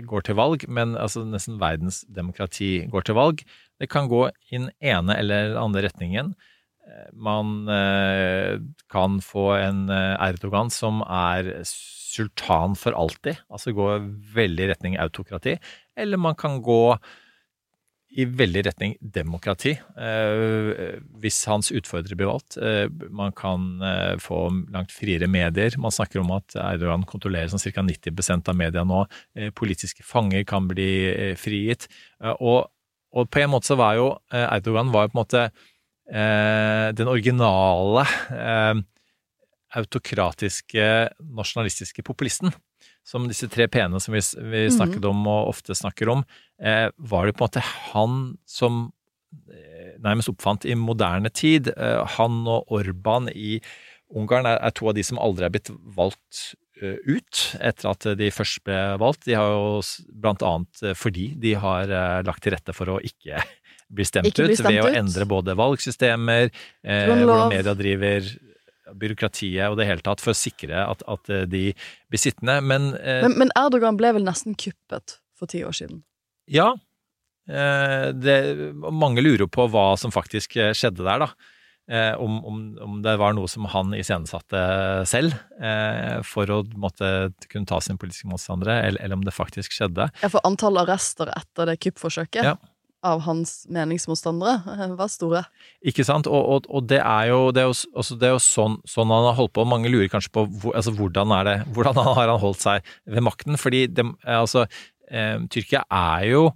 går til valg, men altså nesten verdens demokrati går til valg. Det kan gå i den ene eller andre retningen. Man eh, kan få en eh, Erdogan som er sultan for alltid, altså gå veldig i retning autokrati, eller man kan gå i veldig retning demokrati, eh, hvis hans utfordrere blir valgt. Man kan få langt friere medier. Man snakker om at Erdogan kontrollerer sånn ca. 90 av media nå. Politiske fanger kan bli frigitt. Og, og på en måte så var jo eh, Erdogan var jo på en måte eh, den originale eh, autokratiske, nasjonalistiske populisten. Som disse tre p-ene som vi, vi snakket om og ofte snakker om, eh, var det på en måte han som eh, nærmest oppfant i moderne tid. Eh, han og Orban i Ungarn er, er to av de som aldri er blitt valgt ut etter at de først ble valgt. De har jo blant annet eh, fordi de har eh, lagt til rette for å ikke bli stemt Ikke bli ut, ved ved å endre både valgsystemer, eh, hvordan media driver byråkratiet og det hele tatt for å sikre at, at eh, de blir sittende. Men, eh, Men, men Erdogan ble vel nesten kuppet for ti år siden. ja, eh, det, mange lurer på hva som faktisk eh, skjedde der, da. Eh, om, om, om det var noe som han iscenesatte selv eh, for å måtte kunne ta sine politiske motstandere, eller, eller om det faktisk skjedde. Ja, for antall arrester etter det kuppforsøket Ja. av hans meningsmotstandere eh, var store. Ikke sant? Og, og, og det er jo, det er jo, altså det er jo sånn, sånn han har holdt på. Mange lurer kanskje på hvor, altså hvordan, er det, hvordan har han holdt seg ved makten. Fordi det, altså, eh, Tyrkia er jo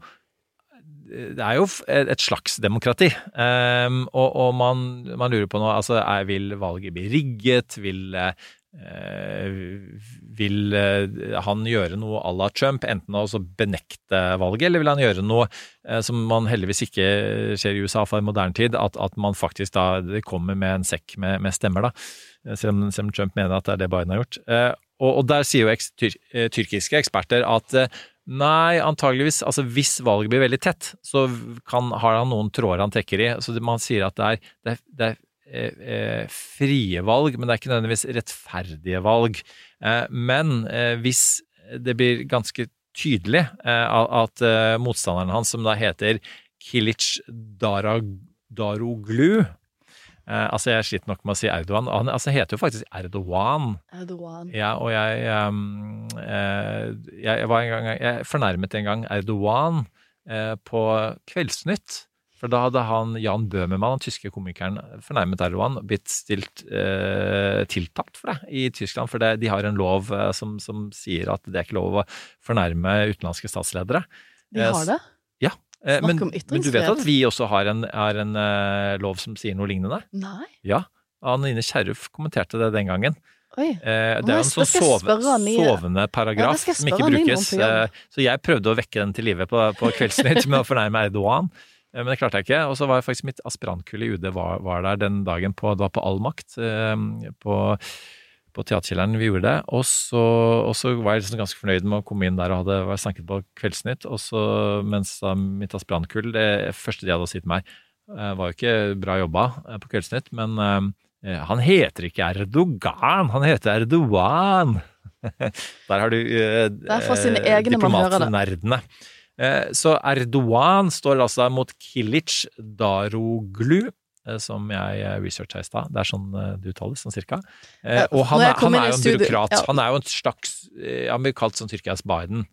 det er jo et slags demokrati. Um, og, og man, man lurer på nå altså, er, Vil valget bli rigget? Vil, uh, vil uh, han gjøre noe à la Trump? Enten å benekte valget, eller vil han gjøre noe uh, som man heldigvis ikke ser i USA for moderne tid, at, at man faktisk da kommer med en sekk med, med stemmer, da. Selv om, selv om Trump mener at det er det Biden har gjort. Og, og der sier jo eks, tyr, tyrkiske eksperter at Nei, antageligvis. Altså, hvis valget blir veldig tett, så kan, har han noen tråder han trekker i. Så man sier at det er, det er, det er eh, eh, frie valg, men det er ikke nødvendigvis rettferdige valg. Eh, men hvis det blir ganske tydelig at motstanderen hans, som da heter Kilic Daroglu Altså, jeg sliter nok med å si Erdogan. Han altså, heter jo faktisk Erdogan. Erdogan. Ja, og jeg, eh, jeg, jeg var en gang Jeg fornærmet en gang Erdogan eh, på Kveldsnytt. For da hadde han Jan Bøhmermann, den tyske komikeren, fornærmet Erdogan, blitt stilt eh, tiltalt for det i Tyskland. For det, de har en lov eh, som, som sier at det er ikke lov å fornærme utenlandske statsledere. De Eh, har det? Ja. Eh, Snakk men, men du vet at vi også har en, har en uh, lov som sier noe lignende? Nei? Ja. Anine Kjerruf kommenterte det den gangen. Oi. Eh, det er en sånn sove, sovende paragraf ja, som ikke brukes. eh, Så jeg prøvde å vekke den til live på, på Kveldsnytt med å fornærme Erdogan, eh, men det klarte jeg ikke. Og så var faktisk mitt aspirantkull i UD var, var der den dagen på, det var på All Makt, eh, på, på Teaterkjelleren vi gjorde det. Og så, og så var jeg liksom ganske fornøyd med å komme inn der og hadde var snakket på Kveldsnytt. Og så, mens da mitt aspirantkull, det første de hadde å si til meg, eh, var jo ikke bra jobba eh, på Kveldsnytt, men eh, han heter ikke Erdogan, han heter Erdogan. Der har du eh, er sine eh, Så Erdogan står altså mot Kilic Daroglu, som jeg eh, researcha i stad. Det er sånn eh, det uttales, sånn cirka. Eh, Og han er, han er jo en byråkrat. Han er jo en slags eh, Han blir kalt som Tyrkias Biden.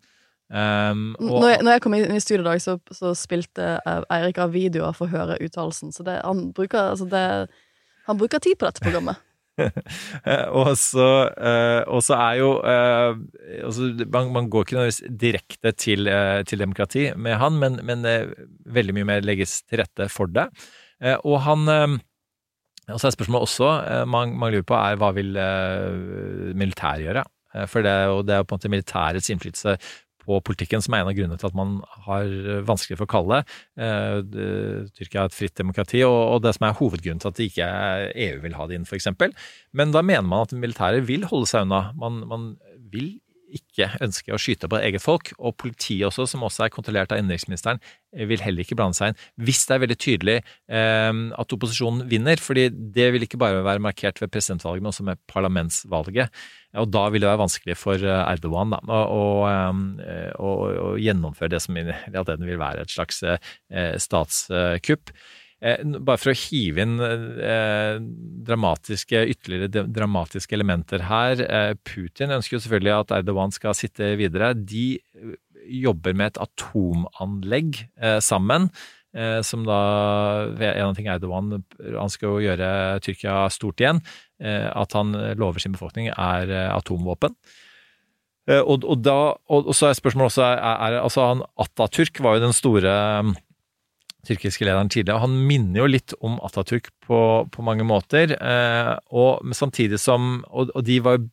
Um, og, Når jeg, når jeg kom inn i studio i dag, så, så spilte eh, Eirik av videoer for å høre uttalelsen. Så det, han, bruker, altså det, han bruker tid på dette programmet. Eh, og så, eh, og så er jo eh, altså, man, man går ikke nødvendigvis direkte til, eh, til demokrati med han, men, men eh, veldig mye mer legges til rette for det. Eh, og han eh, og så er spørsmålet også eh, man, man lurer på er hva vil militæret gjøre? For det er, jo, det er jo på en måte militærets innflytelse på politikken som er en av grunnene til at man har vanskelig for å kalle det- Tyrkia et fritt demokrati, og, og det som er hovedgrunnen til at det ikke er EU vil ha det inn, f.eks. Men da mener man at militæret vil holde seg unna. Man, man vil ikke ønsker å skyte på eget folk, og politiet også, som også er kontrollert av innenriksministeren, vil heller ikke blande seg inn. Hvis det er veldig tydelig eh, at opposisjonen vinner, fordi det vil ikke bare være markert ved presidentvalget, men også med parlamentsvalget. Og da vil det være vanskelig for eh, Erdogan da, å, å, eh, å, å gjennomføre det som i realiteten vil være et slags eh, statskupp. Eh, bare for å hive inn eh, dramatiske, ytterligere dramatiske elementer her. Eh, Putin ønsker jo selvfølgelig at Erdogan skal sitte videre. De eh, jobber med et atomanlegg eh, sammen. Eh, som da En ting Erdogan han jo gjøre Tyrkia stort igjen. Eh, at han lover sin befolkning, er eh, atomvåpen. Eh, og, og, da, og, og så er spørsmålet også er, er, altså han Atatürk var jo den store tyrkiske lederen tidligere. Han minner jo litt om Atatürk på, på mange måter. Eh, og samtidig som og, og de var jo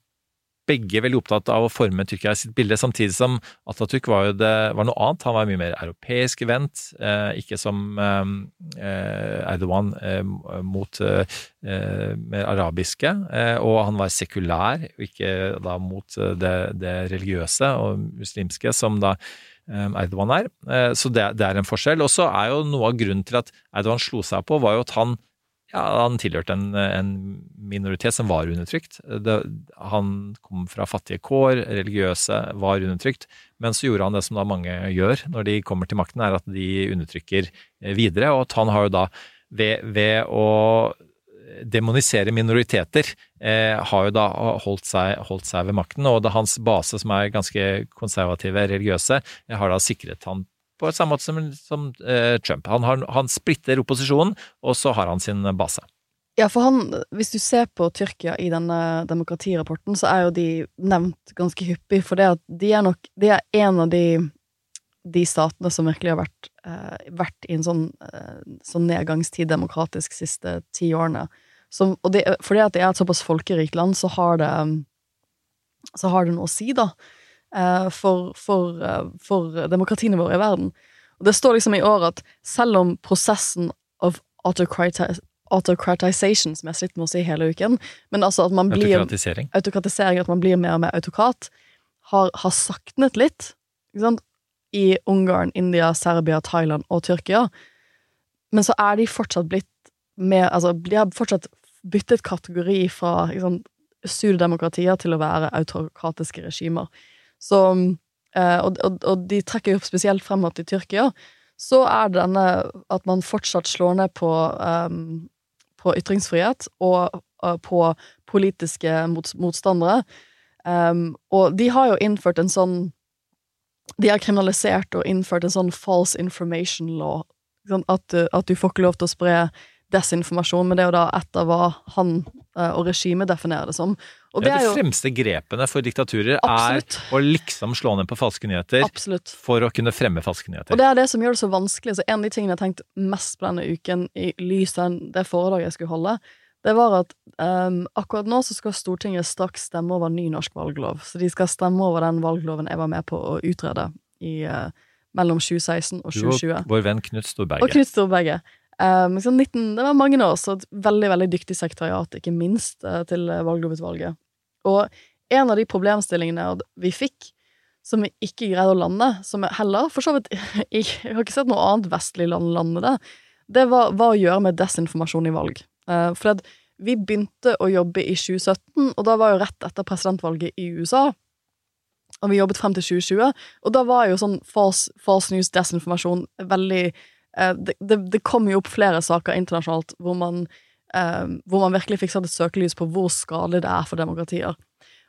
begge veldig opptatt av å forme Tyrkia sitt bilde, samtidig som Atatürk var jo det, var noe annet. Han var mye mer europeisk vendt, eh, ikke som eh, eh, Erdogan eh, mot eh, mer arabiske. Og han var sekulær, ikke da mot det, det religiøse og muslimske, som da Erdogan er. Eh, Så det, det er en forskjell. Og så er jo noe av grunnen til at Erdogan slo seg på, var jo at han ja, han tilhørte en, en minoritet som var undertrykt. Det, han kom fra fattige kår, religiøse var undertrykt. Men så gjorde han det som da mange gjør når de kommer til makten, er at de undertrykker eh, videre. Og at han har jo da ved, ved å demonisere minoriteter, eh, har jo da holdt seg, holdt seg ved makten. Og hans base, som er ganske konservative, religiøse, har da sikret han på samme måte som, som eh, Trump. Han, har, han splitter opposisjonen, og så har han sin base. Ja, for han, hvis du ser på Tyrkia i denne demokratirapporten, så er jo de nevnt ganske hyppig, for det at de er nok De er en av de, de statene som virkelig har vært, eh, vært i en sånn, eh, sånn nedgangstid demokratisk de siste ti årene. Som, og det, fordi at det er et såpass folkerikt land, så har det Så har det noe å si, da, eh, for, for, eh, for våre i verden. Og det står liksom i år at selv om prosessen autocriti- autocratization, som jeg har slitt med å si hele uken, men altså at man blir Autokratisering. autokratisering, at man blir mer og mer autokrat, har, har saknet litt ikke sant? I Ungarn, India, Serbia, Thailand og Tyrkia. Men så er de fortsatt blitt med Altså, de har fortsatt byttet kategori fra liksom, pseudodemokratier til å være autokratiske regimer. Så eh, og, og, og de trekker jo spesielt frem at i Tyrkia så er det denne at man fortsatt slår ned på um, på ytringsfrihet og uh, på politiske mot, motstandere. Um, og de har jo innført en sånn De har kriminalisert og innført en sånn false information law. Sånn at, du- at du får ikke lov til å spre desinformasjon, men det er jo da etter hva han uh, og regimet definerer det som. Og Ja, det er jo fremste grepene for diktaturer Absolutt. er å liksom slå ned på falske nyheter Absolutt. for å kunne fremme falske nyheter. Og det er det som gjør det så vanskelig. Så en av de tingene jeg har tenkt mest på denne uken, i lys av det foredraget jeg skulle holde, det var at um, akkurat nå så skal Stortinget straks stemme over ny norsk valglov. Så de skal stemme over den valgloven jeg var med på å utrede i, uh, mellom 2016 og Du og vår venn Knut Storberget. Og Knut Storberget. Um, så 19, det var mange år, så et veldig veldig dyktig sekretariat, ikke minst, eh, til valglovutvalget. Og en av de problemstillingene vi fikk, som vi ikke greide å lande, som vi heller for så vidt Jeg har ikke sett noe annet vestlig land lande det. Det var hva å gjøre med desinformasjon i valg. Eh, for vi begynte å jobbe i 2017, og da var jo rett etter presidentvalget i USA. Og vi jobbet frem til 2020, og da var jo sånn false, false news, desinformasjon, veldig eh, det, det, det kom jo opp flere saker internasjonalt hvor man, eh, hvor man virkelig fikk satt et søkelys på hvor skadelig det er for demokratier.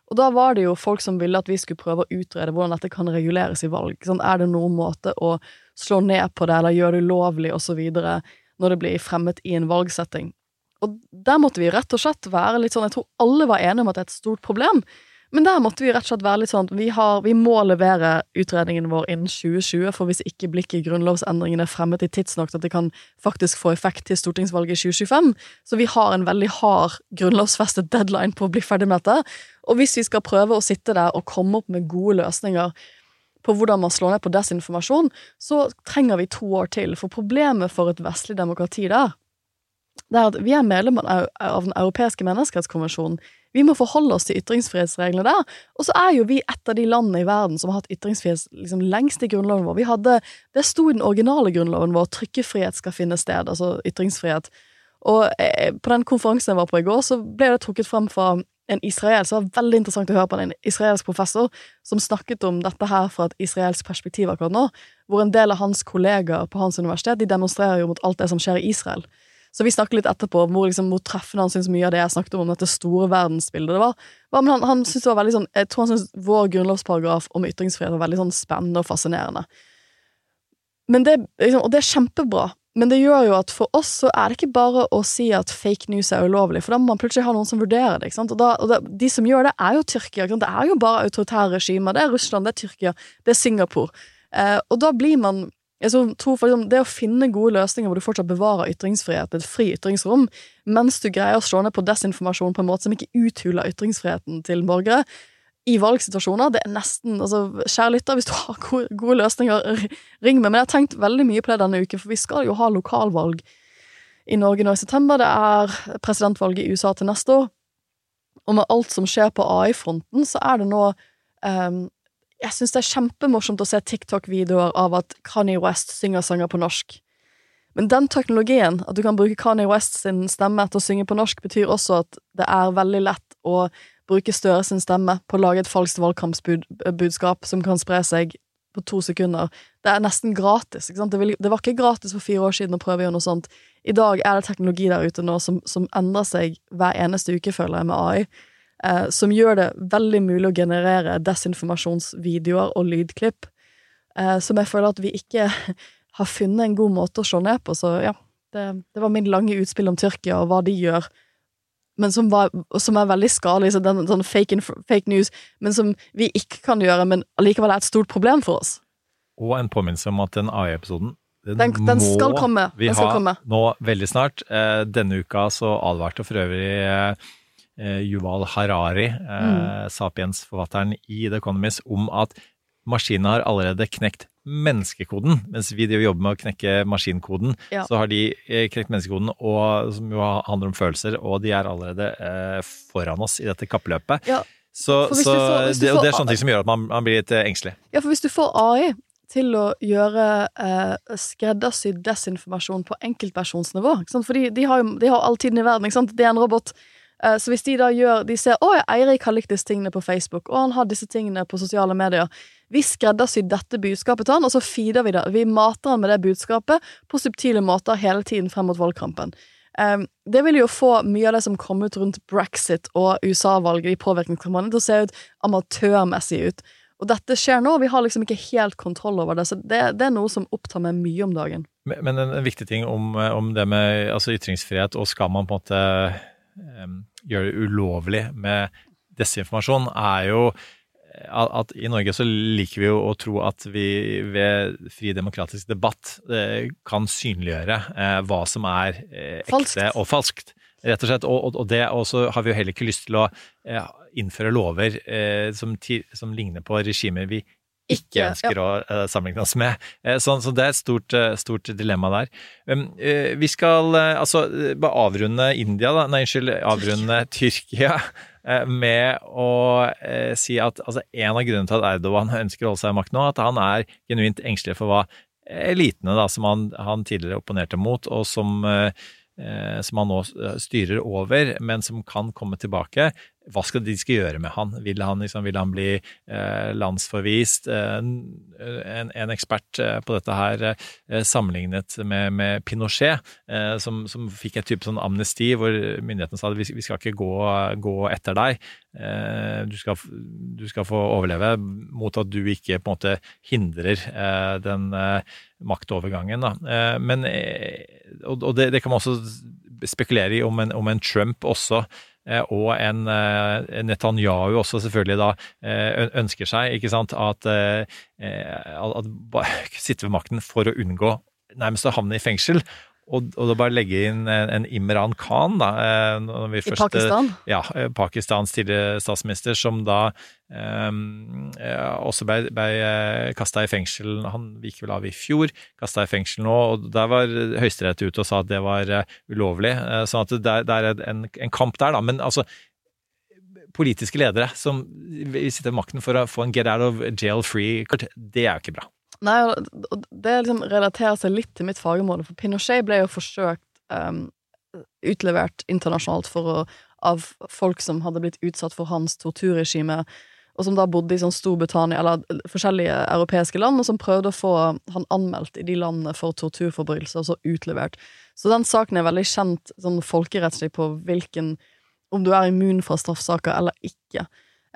Og da var det jo folk som ville at vi skulle prøve å utrede hvordan dette kan reguleres i valg. Sånn, er det noen måte å slå ned på det, eller gjøre det ulovlig, osv., når det blir fremmet i en valgsetting? Og der måtte vi rett og slett være litt sånn Jeg tror alle var enige om at det er et stort problem. Men der måtte vi rett og slett være litt sånn vi, har, vi må levere utredningen vår innen 2020, for hvis ikke blir grunnlovsendringene fremmet i tidsnok til at det kan faktisk få effekt til stortingsvalget i 2025. Så vi har en veldig hard grunnlovsfestet deadline på å bli ferdig med dette. Og hvis vi skal prøve å sitte der og komme opp med gode løsninger på hvordan man slår ned på desinformasjon, så trenger vi to år til. For problemet for et vestlig demokrati der, det er at vi er medlemmer av Den europeiske menneskerettskonvensjonen. Vi må forholde oss til ytringsfrihetsreglene der. Og så er jo vi et av de landene i verden som har hatt ytringsfrihet liksom, lengst i grunnloven vår. Hadde, Det sto i den originale grunnloven vår trykkefrihet skal finne sted, altså ytringsfrihet. Og eh, på den konferansen jeg var på i går, så ble det trukket frem fra en israelsk Det var veldig interessant å høre på en israelsk professor som snakket om dette her fra et israelsk perspektiv akkurat nå, hvor en del av hans kollegaer på hans universitet de demonstrerer jo mot alt det som skjer i Israel. Så vi snakket litt etterpå om hvor, liksom, hvor treffende han syntes mye av det jeg snakket om, om dette store verdensbildet det var. Men han, han synes det var veldig sånn Jeg tror han syntes vår grunnlovsparagraf om ytringsfrihet var veldig sånn spennende og fascinerende. Det, liksom, og det er kjempebra, men det gjør jo at for oss så er det ikke bare å si at fake news er ulovlig, for da må man plutselig ha noen som vurderer det. Og, da, og da, De som gjør det, er jo Tyrkia. Det er jo bare autoritære regimer. Det er Russland, det er Tyrkia, det er Singapore. Eh, og da blir man tror for Det å finne gode løsninger hvor du fortsatt bevarer ytringsfriheten, et fri ytringsrom, mens du greier å slå ned på desinformasjon på en måte som ikke uthuler ytringsfriheten til borgere, i valgsituasjoner. Det er nesten altså, Kjære lytter, hvis du har gode, gode, løsninger, ring meg. Men jeg har tenkt veldig mye på det denne uken, for vi skal jo ha lokalvalg i Norge nå i september. Det er presidentvalget i USA til neste år. Og med alt som skjer på AI-fronten, så er det nå um, Jeg syns det er kjempemorsomt å se TikTok-videoer av at Kanye West synger sanger på norsk. Men den teknologien, at du kan bruke Kanye West sin stemme til å synge på norsk, betyr også at det er veldig lett å bruke Støre sin stemme på å lage et falskt valgkampsbudskap som kan spre seg på to sekunder. Det er nesten gratis. Det, vil, det, var ikke gratis for fire år siden å prøve å gjøre noe sånt. I dag er det teknologi der ute nå som, som endrer seg hver eneste uke, føler jeg, med AI. Eh, som gjør det veldig mulig å generere desinformasjonsvideoer og lydklipp. Eh, som jeg føler at vi ikke har funnet en god måte å se ned på. Så ja, det, det var min lange utspill om Tyrkia og hva de gjør men som, var, som, er veldig skadelig, så den, sånn fake, fake, news, men som vi ikke kan gjøre, men allikevel er et stort problem for oss. Og en påminnelse om at den AI-episoden den, den, den, skal komme. Vi den skal ha komme. nå veldig snart. Eh, denne uka så advarte for øvrig eh, Yuval Harari, eh, mm. Sapiens-forfatteren i The Economist, om at maskinene har allerede knekt menneskekoden. Mens vi jobber med å knekke maskinkoden, ja. så har de eh, knekt menneskekoden, og, som jo handler om følelser, og de er allerede eh, foran oss i dette kappløpet. Ja. Så, så får, det, og det er sånne ting som gjør at man, man blir litt eh, engstelig. Ja, for hvis du får AI til å gjøre eh, skreddersydd desinformasjon på enkeltpersonsnivå Fordi de har jo de har all tiden i verden. ikke sant? Det er en robot. Eh, så hvis de da gjør De ser 'Å, Eirik har likt disse tingene på Facebook', og han har disse tingene på sosiale medier'. Vi skreddersyr dette budskapet til han, og så feeder vi det. Vi mater han med det budskapet på subtile måter hele tiden frem mot valgkampen. Det vil jo få mye av det som kom ut rundt brexit og USA-valget i påvirkningskampanjen, til å se ut amatørmessig ut. Og dette skjer nå, og vi har liksom ikke helt kontroll over det. Så det, det er noe som opptar meg mye om dagen. Men, en, viktig ting om, om det med altså ytringsfrihet, og skal man på en måte um, gjøre det ulovlig med desinformasjon, er jo at i Norge så liker vi jo å tro at vi ved fri demokratisk debatt eh, kan synliggjøre eh, hva som er eh, ekte falskt. og falskt. Rett og slett. Og, og det også har vi jo heller ikke lyst til å innføre lover som, som ligner på regimer vi ikke ønsker ja. å uh, sammenligne oss med. Uh, så, så, det er et stort, uh, stort dilemma der. Um, vi skal altså bare avrunde India, da. Nei, unnskyld, avrunde Tyrkia Eh, med å eh, si at altså, en av grunnene til at Erdogan ønsker å holde seg i makt nå, at han er genuint engstelig for hva elitene, da, som han, han tidligere opponerte mot, og som, eh, som han nå styrer over, men som kan komme tilbake, hva skal de skal gjøre med han? Vil han, liksom, vil han bli eh, landsforvist? Eh, en, en, ekspert eh, på dette her eh, sammenlignet med, med Pinochet, som, som, fikk et type sånn amnesti hvor myndighetene sa at vi, skal ikke gå, gå etter deg. Du skal, du, skal, få overleve mot at du ikke på en måte hindrer den maktovergangen. Da. men, og det, det, kan man også spekulere i om en, om en Trump også og en eh, Netanyahu også selvfølgelig da eh, ønsker seg ikke sant, at, at sitte ved makten for å unngå nærmest å havne i fengsel. Og, og da bare legge inn en, en Imran Khan, da I først, Pakistan? Ja, Pakistans tidligere statsminister, som da um, også ble, ble kasta i fengsel. Han gikk vel av i fjor, kasta i fengsel nå, og der var Høyesterett ute og sa at det var ulovlig. sånn at det, det er en, en, kamp der, da. Men altså politiske ledere som sitter sitte ved makten for å få en get out of jail free, det er jo ikke bra. Nei, det liksom relaterer seg litt til mitt fagområde, for Pinochet ble jo forsøkt um, utlevert internasjonalt å, av folk som hadde blitt utsatt for hans torturregime, og som da bodde i sånn Storbritannia eller forskjellige europeiske land, og som prøvde å få han anmeldt i de landene for torturforbrytelser, og så utlevert. Så den saken er veldig kjent sånn folkerettslig på hvilken Om du er immun fra straffsaker eller ikke.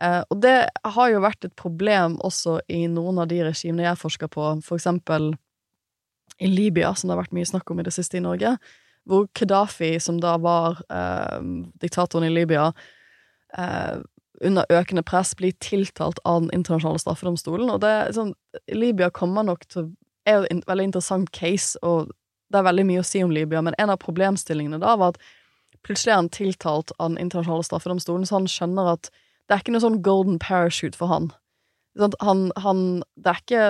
Eh, og det har jo vært et problem også i noen av de regimene jeg forsker på, for eksempel i Libya, som det har vært mye snakk om i det siste i Norge, hvor Gaddafi, som da var eh, diktatoren i Libya, eh, under økende press blir tiltalt av Den internasjonale straffedomstolen. Og det er sånn, Libya kommer nok til er jo en veldig interessant case, og det er veldig mye å si om Libya, men en av problemstillingene da var at plutselig er han tiltalt av Den internasjonale straffedomstolen, så han skjønner at det er ikke noe sånn golden parachute for han. Han, han, det er ikke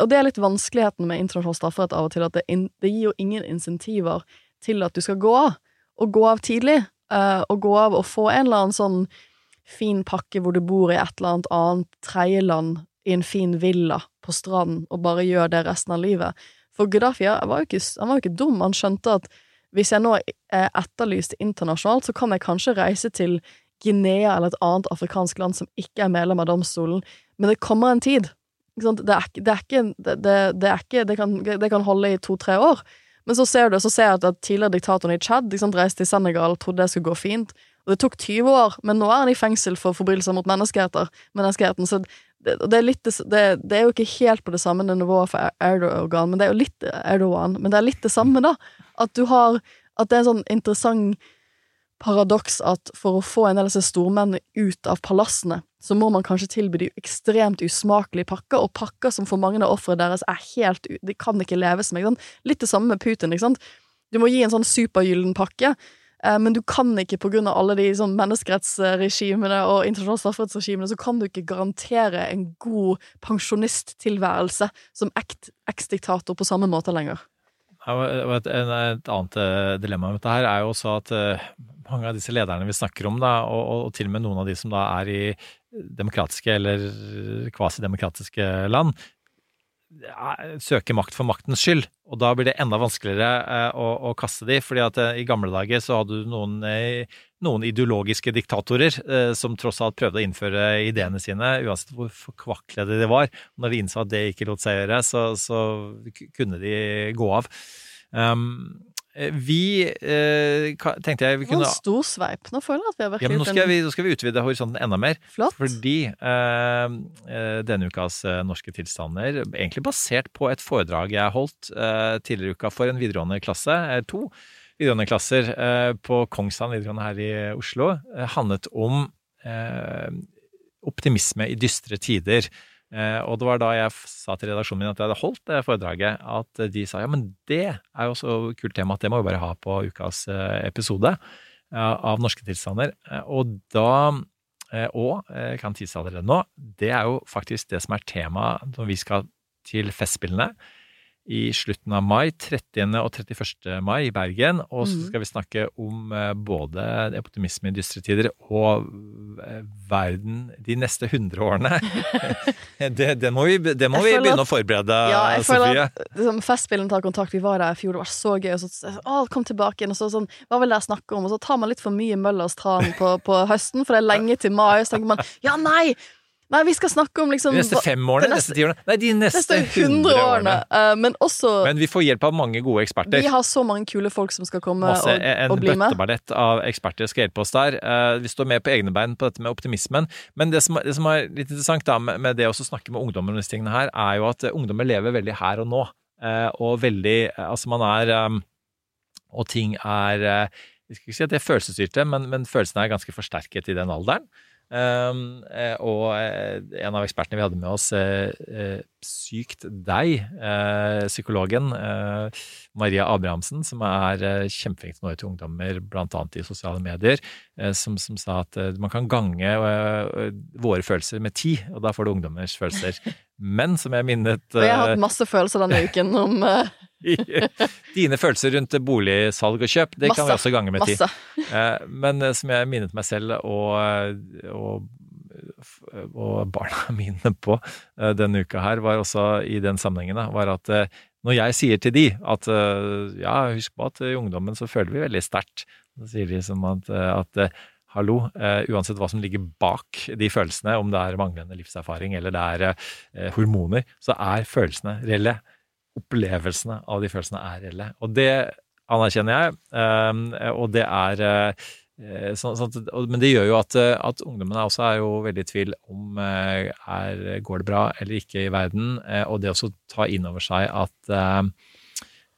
Og det er litt vanskeligheten med internasjonal strafferett av og til, at det, det, gir jo ingen insentiver til at du skal gå av. Og gå av tidlig. Uh, og gå av og få en eller annen sånn fin pakke hvor du bor i et eller annet annet tredjeland i en fin villa på stranden, og bare gjør det resten av livet. For Gaddafi var jo ikke, han var jo ikke dum. Han skjønte at hvis jeg nå er etterlyst internasjonalt, så kan jeg kanskje reise til Guinea eller et annet afrikansk land som ikke er medlem av domstolen, men det kommer en tid. Det er, det er ikke, det, det, er ikke kan, det kan holde i to-tre år. Men så ser du, så ser jeg at tidligere diktatoren i Tsjad reiste til Senegal, og trodde det skulle gå fint, og det tok 20 år, men nå er han i fengsel for forbrytelser mot menneskeheten. Så det, det, er litt, det, det, er jo ikke helt på det samme nivået for Erdogan, men det er jo litt Erdogan, men det er litt det samme, da. At du har At det er en sånn interessant paradoks at for å få en del av disse stormennene ut av palassene, så må man kanskje tilby de ekstremt usmakelige pakker, og pakker som for mange av ofrene deres er helt De kan ikke leves med. Litt det samme med Putin, ikke sant. Du må gi en sånn supergyllen pakke, eh, men du kan ikke, på grunn av alle de sånn menneskerettsregimene og internasjonale strafferettsregimene, så kan du ikke garantere en god pensjonisttilværelse som eks-diktator på samme måte lenger. Et, et, annet eh, dilemma med dette her er jo også at eh, mange av disse lederne vi snakker om, da, og, og, til og med noen av de som da er i demokratiske eller kvasidemokratiske land, søker makt for maktens skyld. Og da blir det enda vanskeligere eh, å, å, kaste de, fordi at i gamle dager så hadde du noen, noen ideologiske diktatorer som tross alt prøvde å innføre ideene sine, uansett hvor forkvaklede de var. Når de innså at det ikke lot seg gjøre, så, så kunne de gå av. Um, vi eh, tenkte jeg vi kunne En stor sveip. Nå føler jeg at vi har vært ja, men nå skal, vi, nå skal vi utvide horisonten enda mer. Flott. Fordi eh, eh, denne ukas eh, Norske tilstander, egentlig basert på et foredrag jeg holdt eh, tidligere i uka for en videregående klasse, eh, to videregående klasser på Kongsland videregående her i Oslo, handlet om optimisme i dystre tider. Eh, og det var da jeg sa til redaksjonen min at jeg hadde holdt det foredraget, at de sa ja, men det er jo så kult tema at det må vi bare ha på ukas eh, episode av Norske tilstander. Eh, og da og kan tise allerede nå, det er jo faktisk det som er temaet når vi skal til Festspillene. I slutten av mai, 30. og 31. mai i Bergen. Og så Mhm. skal vi snakke om eh, både optimisme i dystre tider og eh, verden de neste 100 årene. det, det må vi, det må vi begynne at- å forberede, Ja, jeg Sofie. at liksom, Festspillene tar kontakt. Vi var der i fjor, det var så gøy. Og så, å, kom tilbake igjen, og så sånn Hva vil dere snakke om? Og så tar man litt for mye Møllers tran på, på høsten, for det er lenge til mai. Og så tenker man ja, nei! Nei, vi skal snakke om liksom De neste fem årene? de neste ti årene? Nei, de neste neste 100 100 årene. Eh, men også Men vi får hjelp av mange gode eksperter. Vi har så mange kule folk som skal komme Masse, og, en og bli med. bøtteballett av eksperter skal hjelpe oss der. Eh, vi står med på egne bein på dette med optimismen. Men det som, det som er litt interessant da, med, med det å snakke med ungdommer om disse tingene her, er jo at eh, ungdommer lever veldig her og nå. Og veldig Altså, man er Og ting er Jeg skal ikke si at det er følelsesstyrte, men, men følelsene er ganske forsterket i den alderen. Um, eh, og eh, en av ekspertene vi hadde med oss, eh, Sykt deg, psykologen Maria Abrahamsen, som er kjempeflink nå til ungdommer, bl.a. i sosiale medier, som, som sa at man kan gange våre følelser med ti, og da får du ungdommers følelser. Men som jeg minnet Og jeg har hatt masse følelser denne uken om Dine følelser rundt boligsalg og kjøp, det kan vi også gange med ti. Eh, Men eh, som jeg minnet meg selv og, og, og barna mine på eh, denne uka her, var også i den sammenhengen, var at eh, når jeg sier til de at eh, ja, husk på at i ungdommen så føler vi veldig sterkt, så sier de som at, eh, at eh, hallo, uh, uansett hva som ligger bak de følelsene, om det er manglende livserfaring eller det er uh, hormoner, så er følelsene reelle. Opplevelsene av de følelsene er reelle. Og det anerkjenner jeg, eh, og det er eh, Eh, Sånn, sånn, men det gjør jo at, eh, at ungdommene også er jo veldig i tvil om er, går det bra eller ikke i verden, og det også ta inn over seg at eh,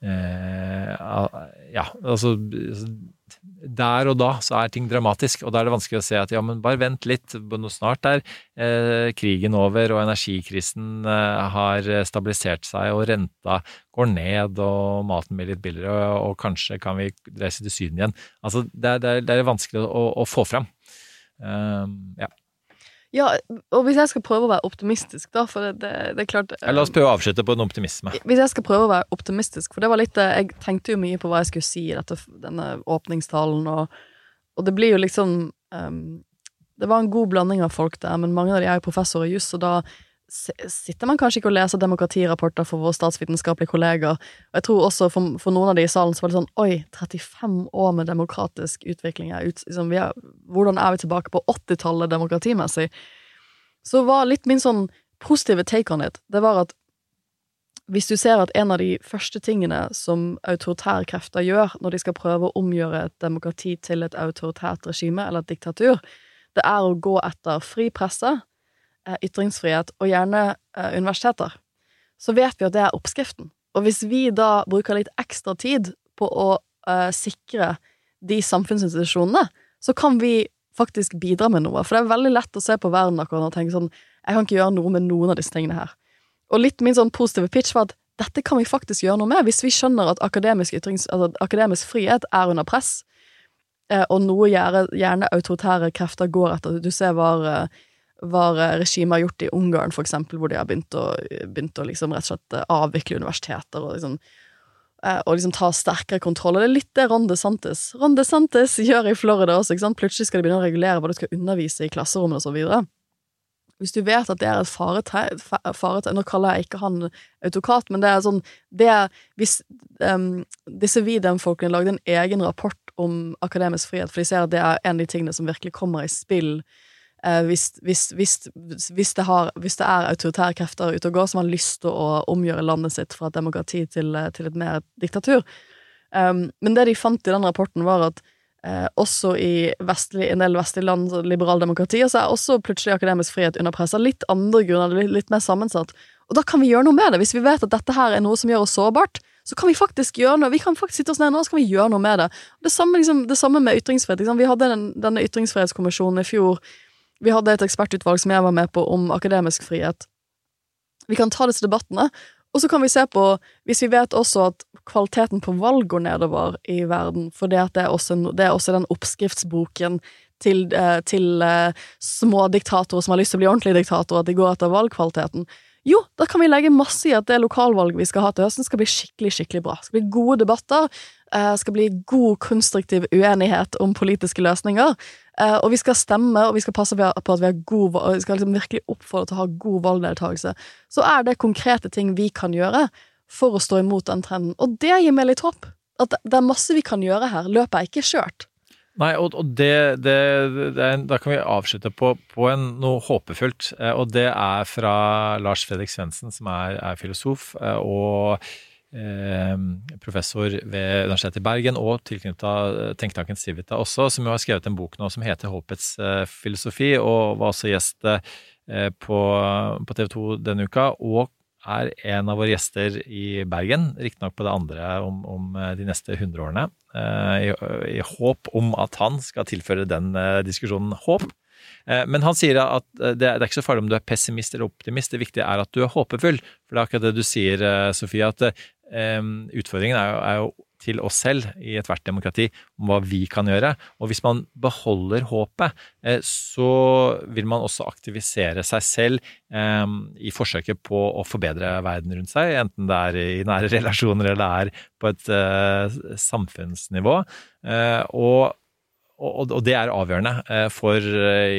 Ja, altså Der og da så er ting dramatisk, og da er det vanskelig å se at ja, men bare vent litt, nå snart er eh, krigen over, og energikrisen eh, har stabilisert seg, og renta går ned, og maten blir litt billigere, og, og kanskje kan vi reise til Syden igjen. Altså, det det er, det er vanskelig å, å få fram. Um, ja. Ja, og hvis jeg skal prøve å være optimistisk, da, for det, det, det er klart La oss prøve å avslutte på en optimisme. Hvis jeg skal prøve å være optimistisk, for det var litt eh, Jeg tenkte jo mye på hva jeg skulle si i dette, denne åpningstalen, og, og det blir jo liksom um, Det var en god blanding av folk der, men mange av de er jo professorer i juss, og da sitter man kanskje ikke og leser demokratirapporter for våre statsvitenskapelige kolleger. Og jeg tror også for, for noen av de i salen så var det sånn Oi, 35 år med demokratisk utvikling. Er ut, liksom, hvordan er vi tilbake på 80-tallet demokratimessig? Så var litt min sånn positive take on it, det var at hvis du ser at en av de første tingene som autoritære krefter gjør når de skal prøve å omgjøre et demokrati til et autoritært regime eller et diktatur, det er å gå etter fri presse, ytringsfrihet og gjerne eh, universiteter, så vet vi at det er oppskriften. Og hvis vi da bruker litt ekstra tid på å uh, sikre de samfunnsinstitusjonene, så kan vi faktisk bidra med noe. For det er veldig lett å se på verden akkurat og tenke sånn Jeg kan ikke gjøre noe med noen av disse tingene her. Og litt min sånn positive pitch var at dette kan vi faktisk gjøre noe med, hvis vi skjønner at akademisk, ytrings, altså, akademisk frihet er under press, uh, og noe gjerne, gjerne autoritære krefter går etter. Du ser hva, eh, hva regimet har gjort i Ungarn, for eksempel, hvor de har begynt å, begynt å liksom rett og slett eh, avvikle universiteter og liksom eh, og liksom ta sterkere kontroll. Og det er litt det Ron DeSantis Ron DeSantis gjør i Florida også. ikke sant? Plutselig skal de begynne å regulere hva du skal undervise i klasserommene videre. Hvis du vet at det er et faretegn fa- Nå kaller jeg ikke han autokrat, men det er sånn det er, Hvis um, disse Videm-folkene lagde en egen rapport om akademisk frihet, for de ser at det er en av de tingene som virkelig kommer i spill eh, hvis, hvis, hvis, det har, hvis det er autoritære krefter ute og går som har lyst til å omgjøre landet sitt fra et demokrati til, eh, til et mer diktatur. Um, men det de fant i den rapporten, var at eh, også i vestlig, en del vestlige land, liberale demokratier, så er også plutselig akademisk frihet under press litt andre grunner, litt, litt mer sammensatt. Og da kan vi gjøre noe med det. Hvis vi vet at dette her er noe som gjør oss sårbart, så kan vi faktisk gjøre noe. Vi kan faktisk sitte oss ned nå, så kan vi gjøre noe med det. Det samme, liksom, det samme med ytringsfrihet. Liksom. Vi hadde den, denne ytringsfrihetskommisjonen i fjor. Vi hadde et ekspertutvalg som jeg var med på, om akademisk frihet. Vi kan ta disse debattene, og så kan vi se på, hvis vi vet også at kvaliteten på valg går nedover i verden, for det, det, er, også, det er også den oppskriftsboken til, eh, til eh, små diktatorer som har lyst til å bli ordentlige diktatorer, at de går etter valgkvaliteten, Jo, da kan vi legge masse i at det lokalvalget vi skal ha til høsten, skal bli skikkelig skikkelig bra. Det skal bli gode debatter, eh, skal bli god, konstruktiv uenighet om politiske løsninger. Eh, og vi skal stemme, og vi skal passe på at vi god, vi skal liksom virkelig oppfordre til å ha god valgdeltakelse. Så er det konkrete ting vi kan gjøre for å stå imot den trenden. Og det gir meg litt håp. At det er masse vi kan gjøre her. Løpet er ikke kjørt. Nei, og, og det, det, det er, da kan vi avslutte på, på en, noe håpefullt. Eh, og det er fra Lars Fredrik Svendsen, som er, er filosof eh, og professor ved Universitetet i Bergen, og tilknytta tenketanken Civita også, som jo har skrevet en bok nå som heter Håpets eh, filosofi, og var også gjest eh, på, på TV 2 denne uka. og er en av våre gjester i Bergen, riktignok på det andre om, om, de neste 100 årene, i, i, håp om at han skal tilføre den diskusjonen håp. Men han sier at det er ikke så farlig om du er pessimist eller optimist, det viktige er at du er håpefull. For det er akkurat det du sier, Sofie, at utfordringen er jo, er jo til oss selv i ethvert demokrati om hva vi kan gjøre. Og hvis man beholder håpet, så vil man også aktivisere seg selv i forsøket på å forbedre verden rundt seg, enten det er i nære relasjoner eller det er på et samfunnsnivå. Og og, det er avgjørende for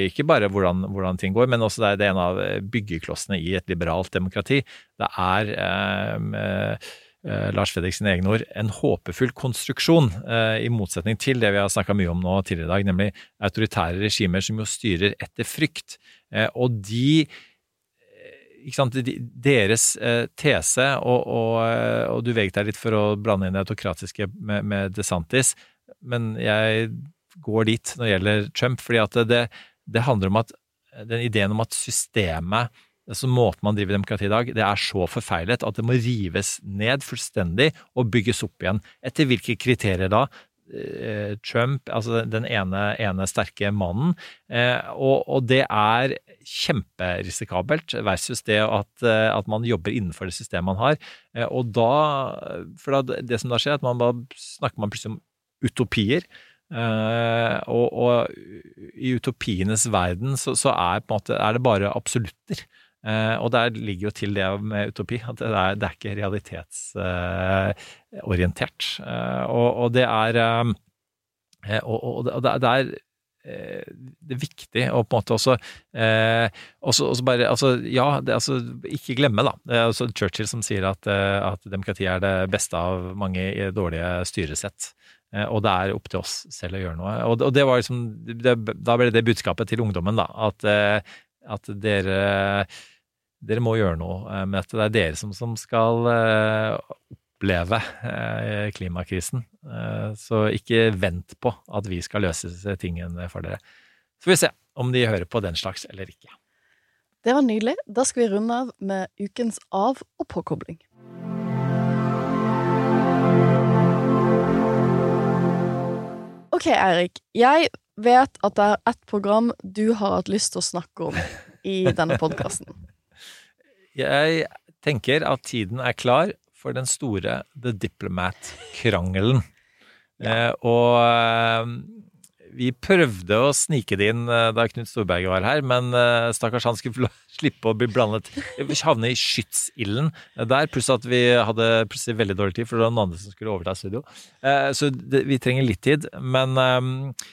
ikke bare hvordan, hvordan, ting går, men også det er, en av byggeklossene i et liberalt demokrati. Det er eh, Lars Fredriksen egne ord, en håpefull konstruksjon, i motsetning til det vi har snakka mye om nå tidligere i dag, nemlig autoritære regimer som jo styrer etter frykt. Og de Sant, deres tese, og, og, og, du veget deg litt for å blande inn det autokratiske med, med DeSantis, men jeg går dit når det gjelder Trump, fordi at det, det handler om at den ideen om at systemet så måten man driver demokrati i dag, det er så forfeilet at det må rives ned fullstendig og bygges opp igjen. Etter hvilke kriterier da? Trump, altså den ene, ene sterke mannen. Og, og, det er kjemperisikabelt versus det at, at, man jobber innenfor det systemet man har. Og da For det som da skjer, at man bare snakker man plutselig om utopier. Og, og i utopienes verden så, så er, måte, er, det bare absolutter. Uh, og der ligger jo til det med utopi, at det er, det er ikke realitetsorientert. Uh, uh, og, og, det er og, det, det er det er viktig å på en måte også, også, også bare altså, Ja, det, altså, ikke glemme, da. Også Churchill som sier at, at demokrati er det beste av mange dårlige styresett. Og det er opp til oss selv å gjøre noe. Og, det var liksom, det, Da ble det budskapet til ungdommen, da. At, at dere dere må gjøre noe eh, med dette. Det er dere som, som skal eh, oppleve eh, klimakrisen. Så ikke vent på at vi skal løse tingene for dere. Så får vi se om de hører på den slags eller ikke. Det var nydelig. Da skal vi runde av med ukens av- og påkobling. Ok, Eirik. Jeg vet at det er ett program du har hatt lyst til å snakke om i denne podkasten. Jeg tenker at tiden er klar for den store The Diplomat-krangelen. Ja. Eh, og eh, vi prøvde å snike det inn eh, da Knut Storberget var her, men eh, stakkars han skulle slippe å bli blandet Havne i skytsilden der, pluss at vi hadde plutselig veldig dårlig tid, for det var noen andre som skulle overta studio. Eh, så det, vi trenger litt tid. Men eh,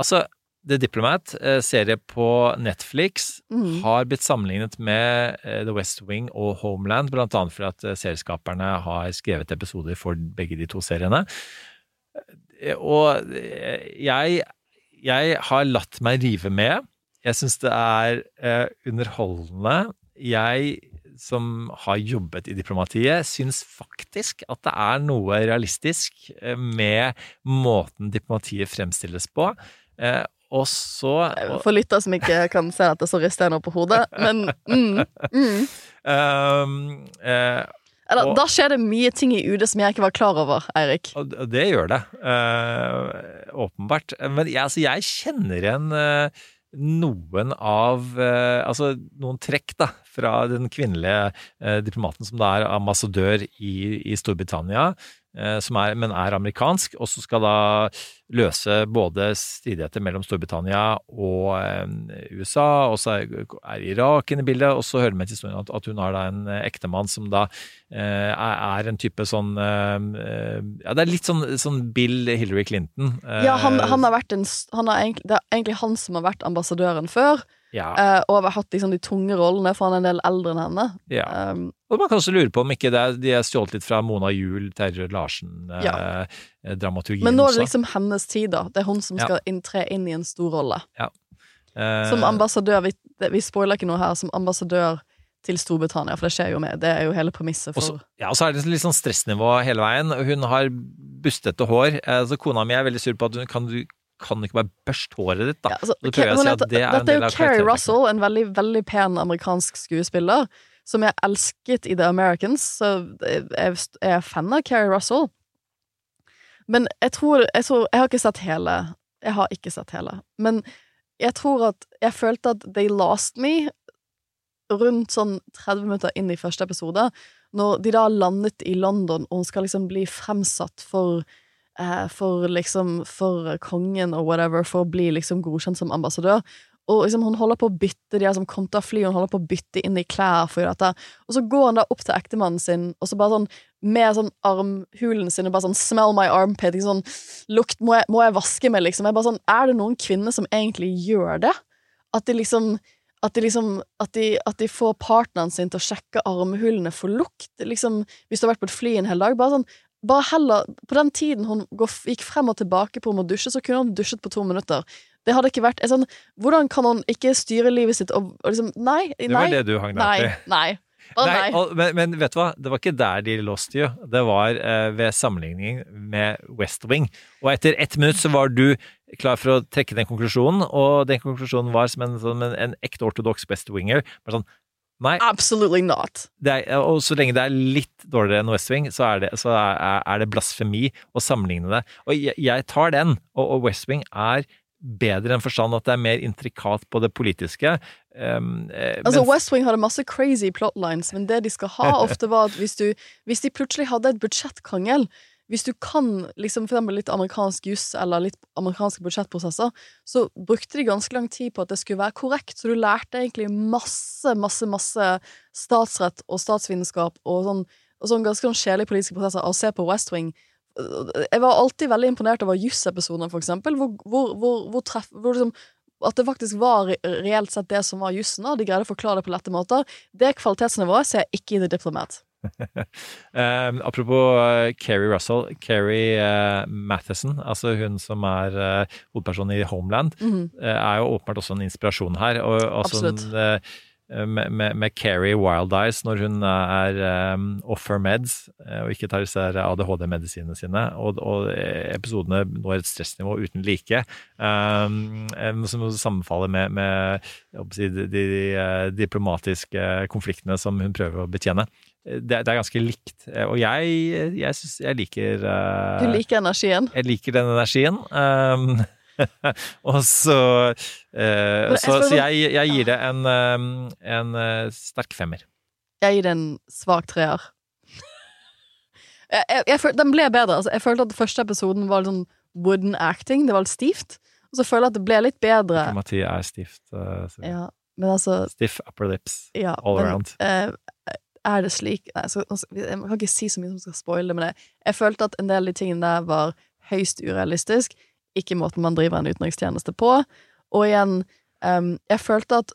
altså The Diplomat, serie på Netflix, mm. har blitt sammenlignet med The West Wing og Homeland, blant annet fordi at serieskaperne har skrevet episoder for begge de to seriene. Og jeg, jeg har latt meg rive med. Jeg syns det er eh, underholdende. Jeg som har jobbet i diplomatiet, syns faktisk at det er noe realistisk med måten diplomatiet fremstilles på. Eh, og så For lytter som ikke kan se dette, så rister jeg nå på hodet, men mm, mm. Um, eh, Eller, og, da skjer det mye ting i UD som jeg ikke var klar over, Eirik. Det gjør det. Uh, åpenbart. Men jeg, altså, jeg kjenner igjen uh, noen av uh, Altså noen trekk da, fra den kvinnelige diplomaten som da er ambassadør i, i Storbritannia, er, men er amerikansk, og som skal da løse både stridigheter mellom Storbritannia og eh, USA, og så er, er Irak inne i bildet, og så hører vi til historien at, at hun har da en eh, ektemann som da eh, er, en type sånn eh, eh, Ja, det er litt sånn, sånn Bill Hillary Clinton. eh, Ja, han, han har vært en, han har egentlig, Det er egentlig han som har vært ambassadøren før, ja, Uh, og har hatt liksom, de tunge rollene, for han er en del eldre enn henne. ja. Um, Og man kan også lure på om ikke det de er stjålet litt fra Mona Juel, Terje Larsen-dramaturgien. Ja. eh, men nå er det liksom hennes tid, da. Det er hun som Ja. skal tre inn i en stor rolle. Eh, Som ambassadør, vi, vi spoiler ikke noe her, som ambassadør til Storbritannia, for det skjer jo med. Det er jo hele premisset for Også, ja, og så er det litt sånn stressnivå hele veien. Hun har bustete hår. Eh, Så kona mi er veldig sur på at hun kan, du kan ikke bare børste håret ditt, da. Ja, altså, Så prøver jeg å si at det er en Dette er jo Keri Russell, en veldig, veldig pen amerikansk skuespiller, som jeg elsket i The Americans, så jeg er fan av Keri Russell. Men jeg tror, jeg tror Jeg har ikke sett hele. Jeg har ikke sett hele. Men jeg tror at Jeg følte at they lost me rundt sånn 30 minutter inn i første episode, når de da landet i London, og hun skal liksom bli fremsatt for for liksom For kongen og whatever, for å bli liksom godkjent som ambassadør. Og liksom hun holder på å bytte De som som til å fly, hun holder på å bytte inn i klær for å gjøre dette. Og så går han da opp til ektemannen sin, og så bare sånn med sånn armhulen sin og bare sånn 'smell my armpit'. Sånn, lukt, må, jeg, må jeg vaske meg, liksom? Jeg bare sånn, Er det noen kvinner som egentlig gjør det? At de liksom at de, liksom, at, de, at de får partneren sin til å sjekke armhulene for lukt. Liksom, hvis du har vært på et fly en hel dag. Bare sånn, bare heller, På den tiden hun gikk frem og tilbake på om å dusje, så kunne hun dusjet på to minutter. Det hadde ikke vært sånn, Hvordan kan hun ikke styre livet sitt og, og liksom Nei. Det nei, var det du hang deg opp i. nei. Nei. Nei, og, men, men vet du hva? Det var ikke der de lost you. Det var eh, ved sammenligning med West Wing. Og etter ett minutt så var du klar for å trekke den konklusjonen, og den konklusjonen var som en, som en, en ekte ortodoks West Winger. Bare sånn, nei, Absolutely not. det er, og så lenge det er litt dårligere enn West Wing, så er det, så er, er det blasfemi å sammenligne det. Og jeg, jeg tar den, og, og West Wing er bedre enn forstand at det er mer intrikat på det politiske. Um, Altså, mens- West Wing hadde masse crazy plotlines, men det de skal ha ofte, var at hvis, du, hvis de plutselig hadde et budsjettkrangel Hvis du kan liksom for eksempel litt amerikansk juss eller litt amerikanske budsjettprosesser, så brukte de ganske lang tid på at det skulle være korrekt, så du lærte egentlig masse, masse, masse statsrett og statsvitenskap og sånn, og sånn ganske sånn kjedelige politiske prosesser av å se på West Wing. Jeg var alltid veldig imponert over jussepisodene, for eksempel, hvor, hvor, hvor, hvor, treff, hvor liksom at det faktisk var reelt sett det som var jussen, og de greide å forklare det på lette måter. Det kvalitetsnivået ser jeg ikke i The Diplomat. Um, apropos uh, Keri Russell, Keri uh, Matheson, altså hun som er uh, hovedpersonen i Homeland, Mhm. uh, er jo åpenbart også en inspirasjon her. Og, også Absolutt. en, med, med, med Keri Wild Eyes når hun er um, off her meds og ikke tar ADHD-medisinene sine. Og, og episodene når et stressnivå uten like, um, som sammenfaller med, med si, de, de, uh, diplomatiske konfliktene som hun prøver å betjene det, det er ganske likt. Eh, Og jeg, jeg syns jeg liker uh, Du liker energien. Jeg liker den energien. Um, og så uh, Så, så jeg, jeg gir det en, um, en eh, sterk femmer. Jeg gir det en svak treer. Jeg, jeg, den ble bedre. Altså, jeg følte at første episoden var litt sånn wooden acting. Det var litt stivt. Og så føler jeg at det ble litt bedre. Diplomati er stivt. Uh, Ja, men altså Stiff upper lips ja, all men, around. eh, er det slik Nei, så, altså, jeg kan ikke si så mye som skal spoile, men jeg, jeg følte at en del av de tingene der var høyst urealistisk. Ikke måten man driver en utenrikstjeneste på. Og igjen, um, jeg følte at,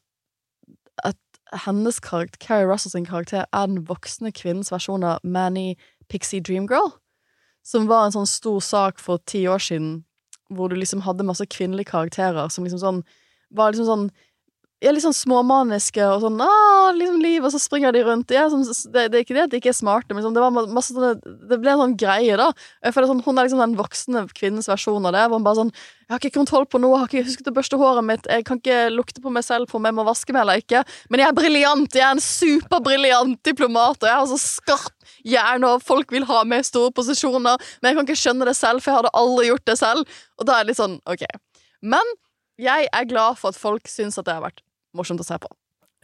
at hennes karakter, Carrie Russell sin karakter, er den voksne kvinnens versjon av Manny Pixie Dreamgirl. Som var en sånn stor sak for ti år siden, hvor du liksom hadde masse kvinnelige karakterer som liksom sånn var liksom sånn ja, litt sånn småmaniske og sånn liksom liv, og så springer de rundt. Ja, sånn, det, det er ikke det at de ikke er smarte, men liksom, det masse Det ble en sånn greie, da. Jeg føler sånn, Hun er liksom den voksne kvinnens versjon av det. Hvor hun bare sånn 'Jeg har ikke kontroll på noe, jeg har ikke husket å børste håret mitt', 'Jeg kan ikke lukte på meg selv på om jeg må vaske meg eller ikke', men jeg er briljant! Jeg er en superbriljant diplomat, og jeg har så skarp hjerne, og folk vil ha meg i store posisjoner, men jeg kan ikke skjønne det selv, for jeg hadde aldri gjort det selv. Og da er det litt sånn, OK. Men jeg er glad for at folk syns at det har vært morsomt å se på.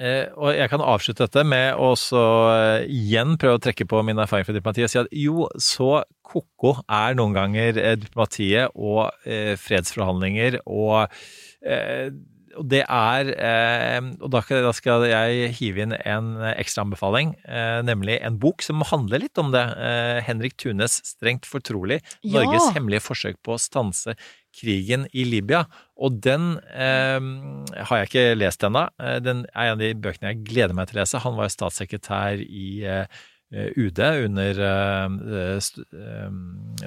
Eh, og jeg kan avslutte dette med å eh, igjen prøve å trekke på min erfaring fra diplomatiet og si at jo, så ko-ko er noen ganger eh, diplomatiet og eh, fredsforhandlinger og eh, og det er eh, Og da skal, jeg hive inn en ekstra anbefaling, eh, nemlig en bok som handler litt om det. Eh, Henrik Thunes' Strengt fortrolig. Ja. Norges hemmelige forsøk på å stanse krigen i Libya. Og den eh, har jeg ikke lest ennå. Den er en av de bøkene jeg gleder meg til å lese. Han var statssekretær i eh, UD under eh,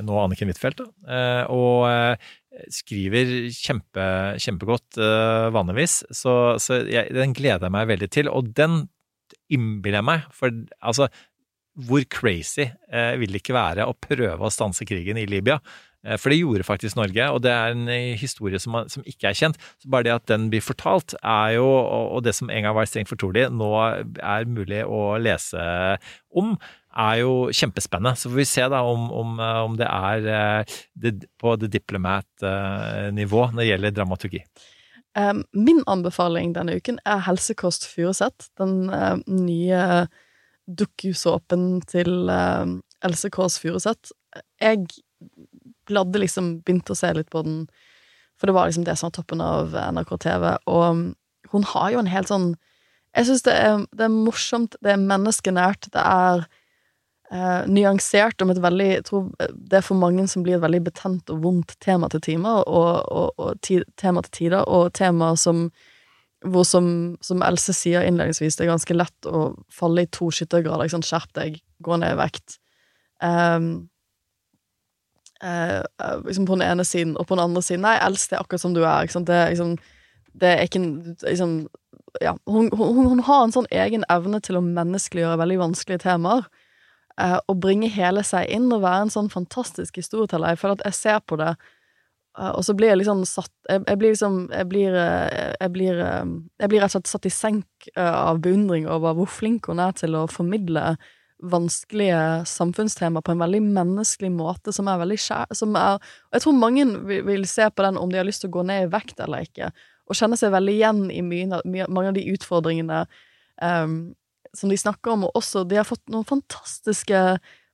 nå Anniken Huitfeldt, og skriver kjempe, kjempegodt uh, vanligvis. Så, så jeg, den gleder jeg meg veldig til. Og den innbiller jeg meg, for altså hvor crazy uh, vil det ikke være å prøve å stanse krigen i Libya? Uh, For det gjorde faktisk Norge, og det er en historie som, som ikke er kjent. Så bare det at den blir fortalt, er jo, og og det som en gang var strengt fortrolig, nå er mulig å lese om, er jo kjempespennende. Så får vi se da om, om, eh, om det er eh, det, på det diplomat-nivå når det gjelder dramaturgi. Um, min anbefaling denne uken er Helsekost Furuset. Den eh, nye dukkusåpen til Else Kåss Furuseth. Jeg bladde liksom, begynte å se litt på den, for det var liksom det som var toppen av NRK TV, og hun har jo en helt sånn Jeg syns det, det er morsomt, det er menneskenært, det er eh, nyansert om et veldig Jeg tror det er for mange som blir et veldig betent og vondt tema til timer, og, og, og ti, tema til tider, og tema som hvor som, som Else sier innledningsvis, det er ganske lett å falle i to skyttergrader. Liksom. Skjerp deg, gå ned i vekt. Um, eh, eh, liksom på den ene siden, og på den andre siden Nei, Else, det er akkurat som du er. Det liksom Det er ikke liksom, ja, hun, hun, hun har en sånn egen evne til å menneskeliggjøre veldig vanskelige temaer. Eh, å bringe hele seg inn og være en sånn fantastisk historieteller. Jeg føler at jeg ser på det, eh, og så blir jeg liksom satt Jeg, jeg blir liksom Jeg blir, eh, jeg blir eh, Jeg blir rett og slett satt i senk av beundring over hvor flink hun er til å formidle vanskelige samfunnstemaer på en veldig menneskelig måte, som er veldig skjær... Som er, og jeg tror mange vil, se på den om de har lyst til å gå ned i vekt eller ikke, og kjenne seg veldig igjen i mye, mange av de utfordringene em, som de snakker om, og også de har fått noen fantastiske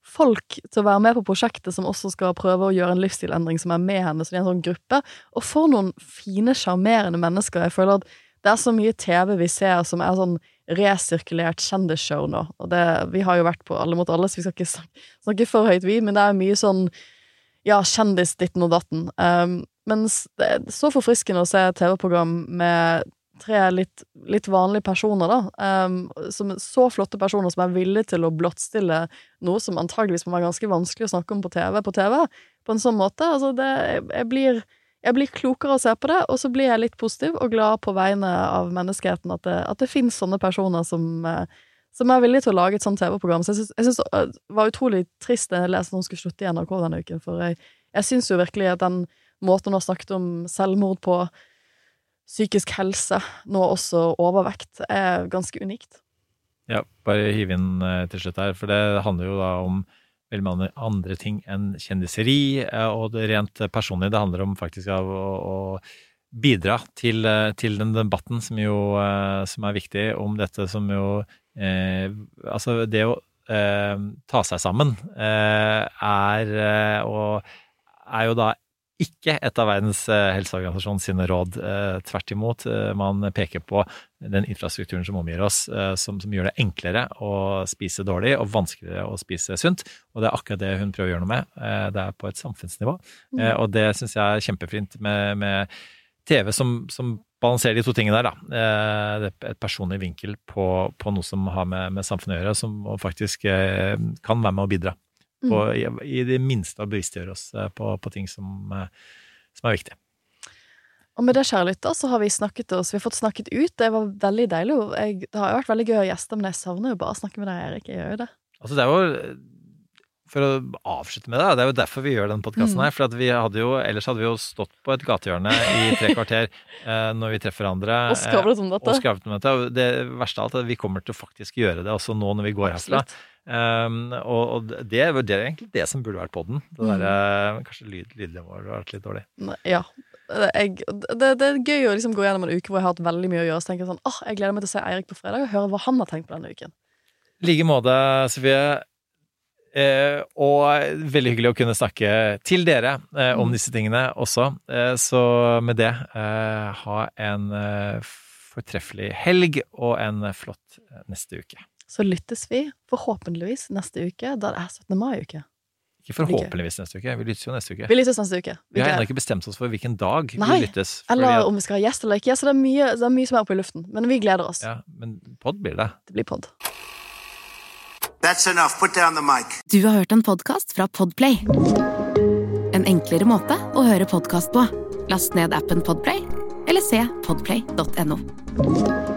folk til å være med på prosjektet som også skal prøve å gjøre en livsstilendring som er med henne, så de er en sånn gruppe. Og for noen fine, sjarmerende mennesker. Jeg føler at det er så mye TV vi ser som er sånn resirkulert kjendisshow nå. Og det, vi har jo vært på Alle mot alle, så vi skal ikke snakke, for høyt, vi, men det er mye sånn ja, kjendis ditten og datten. Um, men det er så forfriskende å se TV-program med tre litt, litt vanlige personer, da. Um, som så flotte personer som er villige til å blottstille noe som antageligvis må være ganske vanskelig å snakke om på TV, på TV, på en sånn måte. Altså, det, jeg, blir jeg blir klokere å se på det, og så blir jeg litt positiv og glad på vegne av menneskeheten at det, at det finnes sånne personer som, eh, som er villige til å lage et sånt TV-program. Så jeg syns- syns det var utrolig trist da jeg at hun skulle slutte i NRK denne uken, for jeg, jeg syns jo virkelig at den måten hun har snakket om selvmord på, psykisk helse, nå også overvekt, er ganske unikt. Ja, bare hive inn eh, til slutt her, for det handler jo da om veldig mange andre ting enn kjendiseri, eh, og det rent personlige. Det handler om faktisk av å, å bidra til, eh, til den debatten som jo som er viktig, om dette som jo eh, Altså, det å eh, ta seg sammen eh, er og er jo da ikke et av Verdens eh, helseorganisasjon sine råd. Eh, Tvert imot. eh, Man peker på den infrastrukturen som omgir oss, som, som gjør det enklere å spise dårlig og vanskeligere å spise sunt. Og det er akkurat det hun prøver å gjøre noe med. Det er på et samfunnsnivå. Mm. Og det syns jeg er kjempefint med, med TV som, som balanserer de to tingene der. Da. Et personlig vinkel på, på noe som har med, med samfunnet å gjøre, som faktisk kan være med å bidra. På, i, I det minste å bevisstgjøre oss eh, på, på ting som, eh, som er viktig. Og med det, kjære lytter, så har vi snakket oss Vi har fått snakket ut. Det var veldig deilig. Jeg, det har jo vært veldig gøy å gjeste, men jeg savner jo bare å snakke med deg, Erik. Jeg gjør jo det. Altså, det er jo for å avslutte med det, det er jo derfor vi gjør den podkasten her. For vi hadde jo, ellers hadde vi jo stått på et gatehjørne i tre kvarter eh, når vi treffer hverandre. Og skravlet om dette. Og skravlet om dette. Og det verste av alt er at vi kommer til å faktisk gjøre det også nå når vi går herfra. Absolutt. Um, og, og det, er det er egentlig det som burde vært podden. Det Mm. Kanskje lyd, lydnivået har vært litt dårlig. Ja. Jeg, det, det er gøy å liksom gå gjennom en uke hvor jeg har hatt veldig mye å gjøre. Så tenker jeg sånn, åh, jeg gleder meg til å se Eirik på fredag og høre hva han har tenkt på denne uken. I like måte, Sofie. Eh, og veldig hyggelig å kunne snakke til dere eh, om Mm. disse tingene også. Eh, så med det, eh, ha en eh, fortreffelig helg og en flott eh, neste uke. Så lyttes vi forhåpentligvis neste uke, da det er 17. mai-uke. Ikke forhåpentligvis neste uke, vi lyttes jo neste uke. Vi lyttes neste uke. Vi har gleder- ennå ikke bestemt oss for hvilken dag Nei, vi lyttes. Eller at- om vi skal ha gjest eller ikke. Så det er mye, det er mye som er oppe i luften. Men vi gleder oss. ja, men pod blir det. Det blir pod. That's enough. Put down the mic. Du har hørt en podkast fra Podplay. En enklere måte å høre podkast på. Last ned appen Podplay, eller se podplay.no.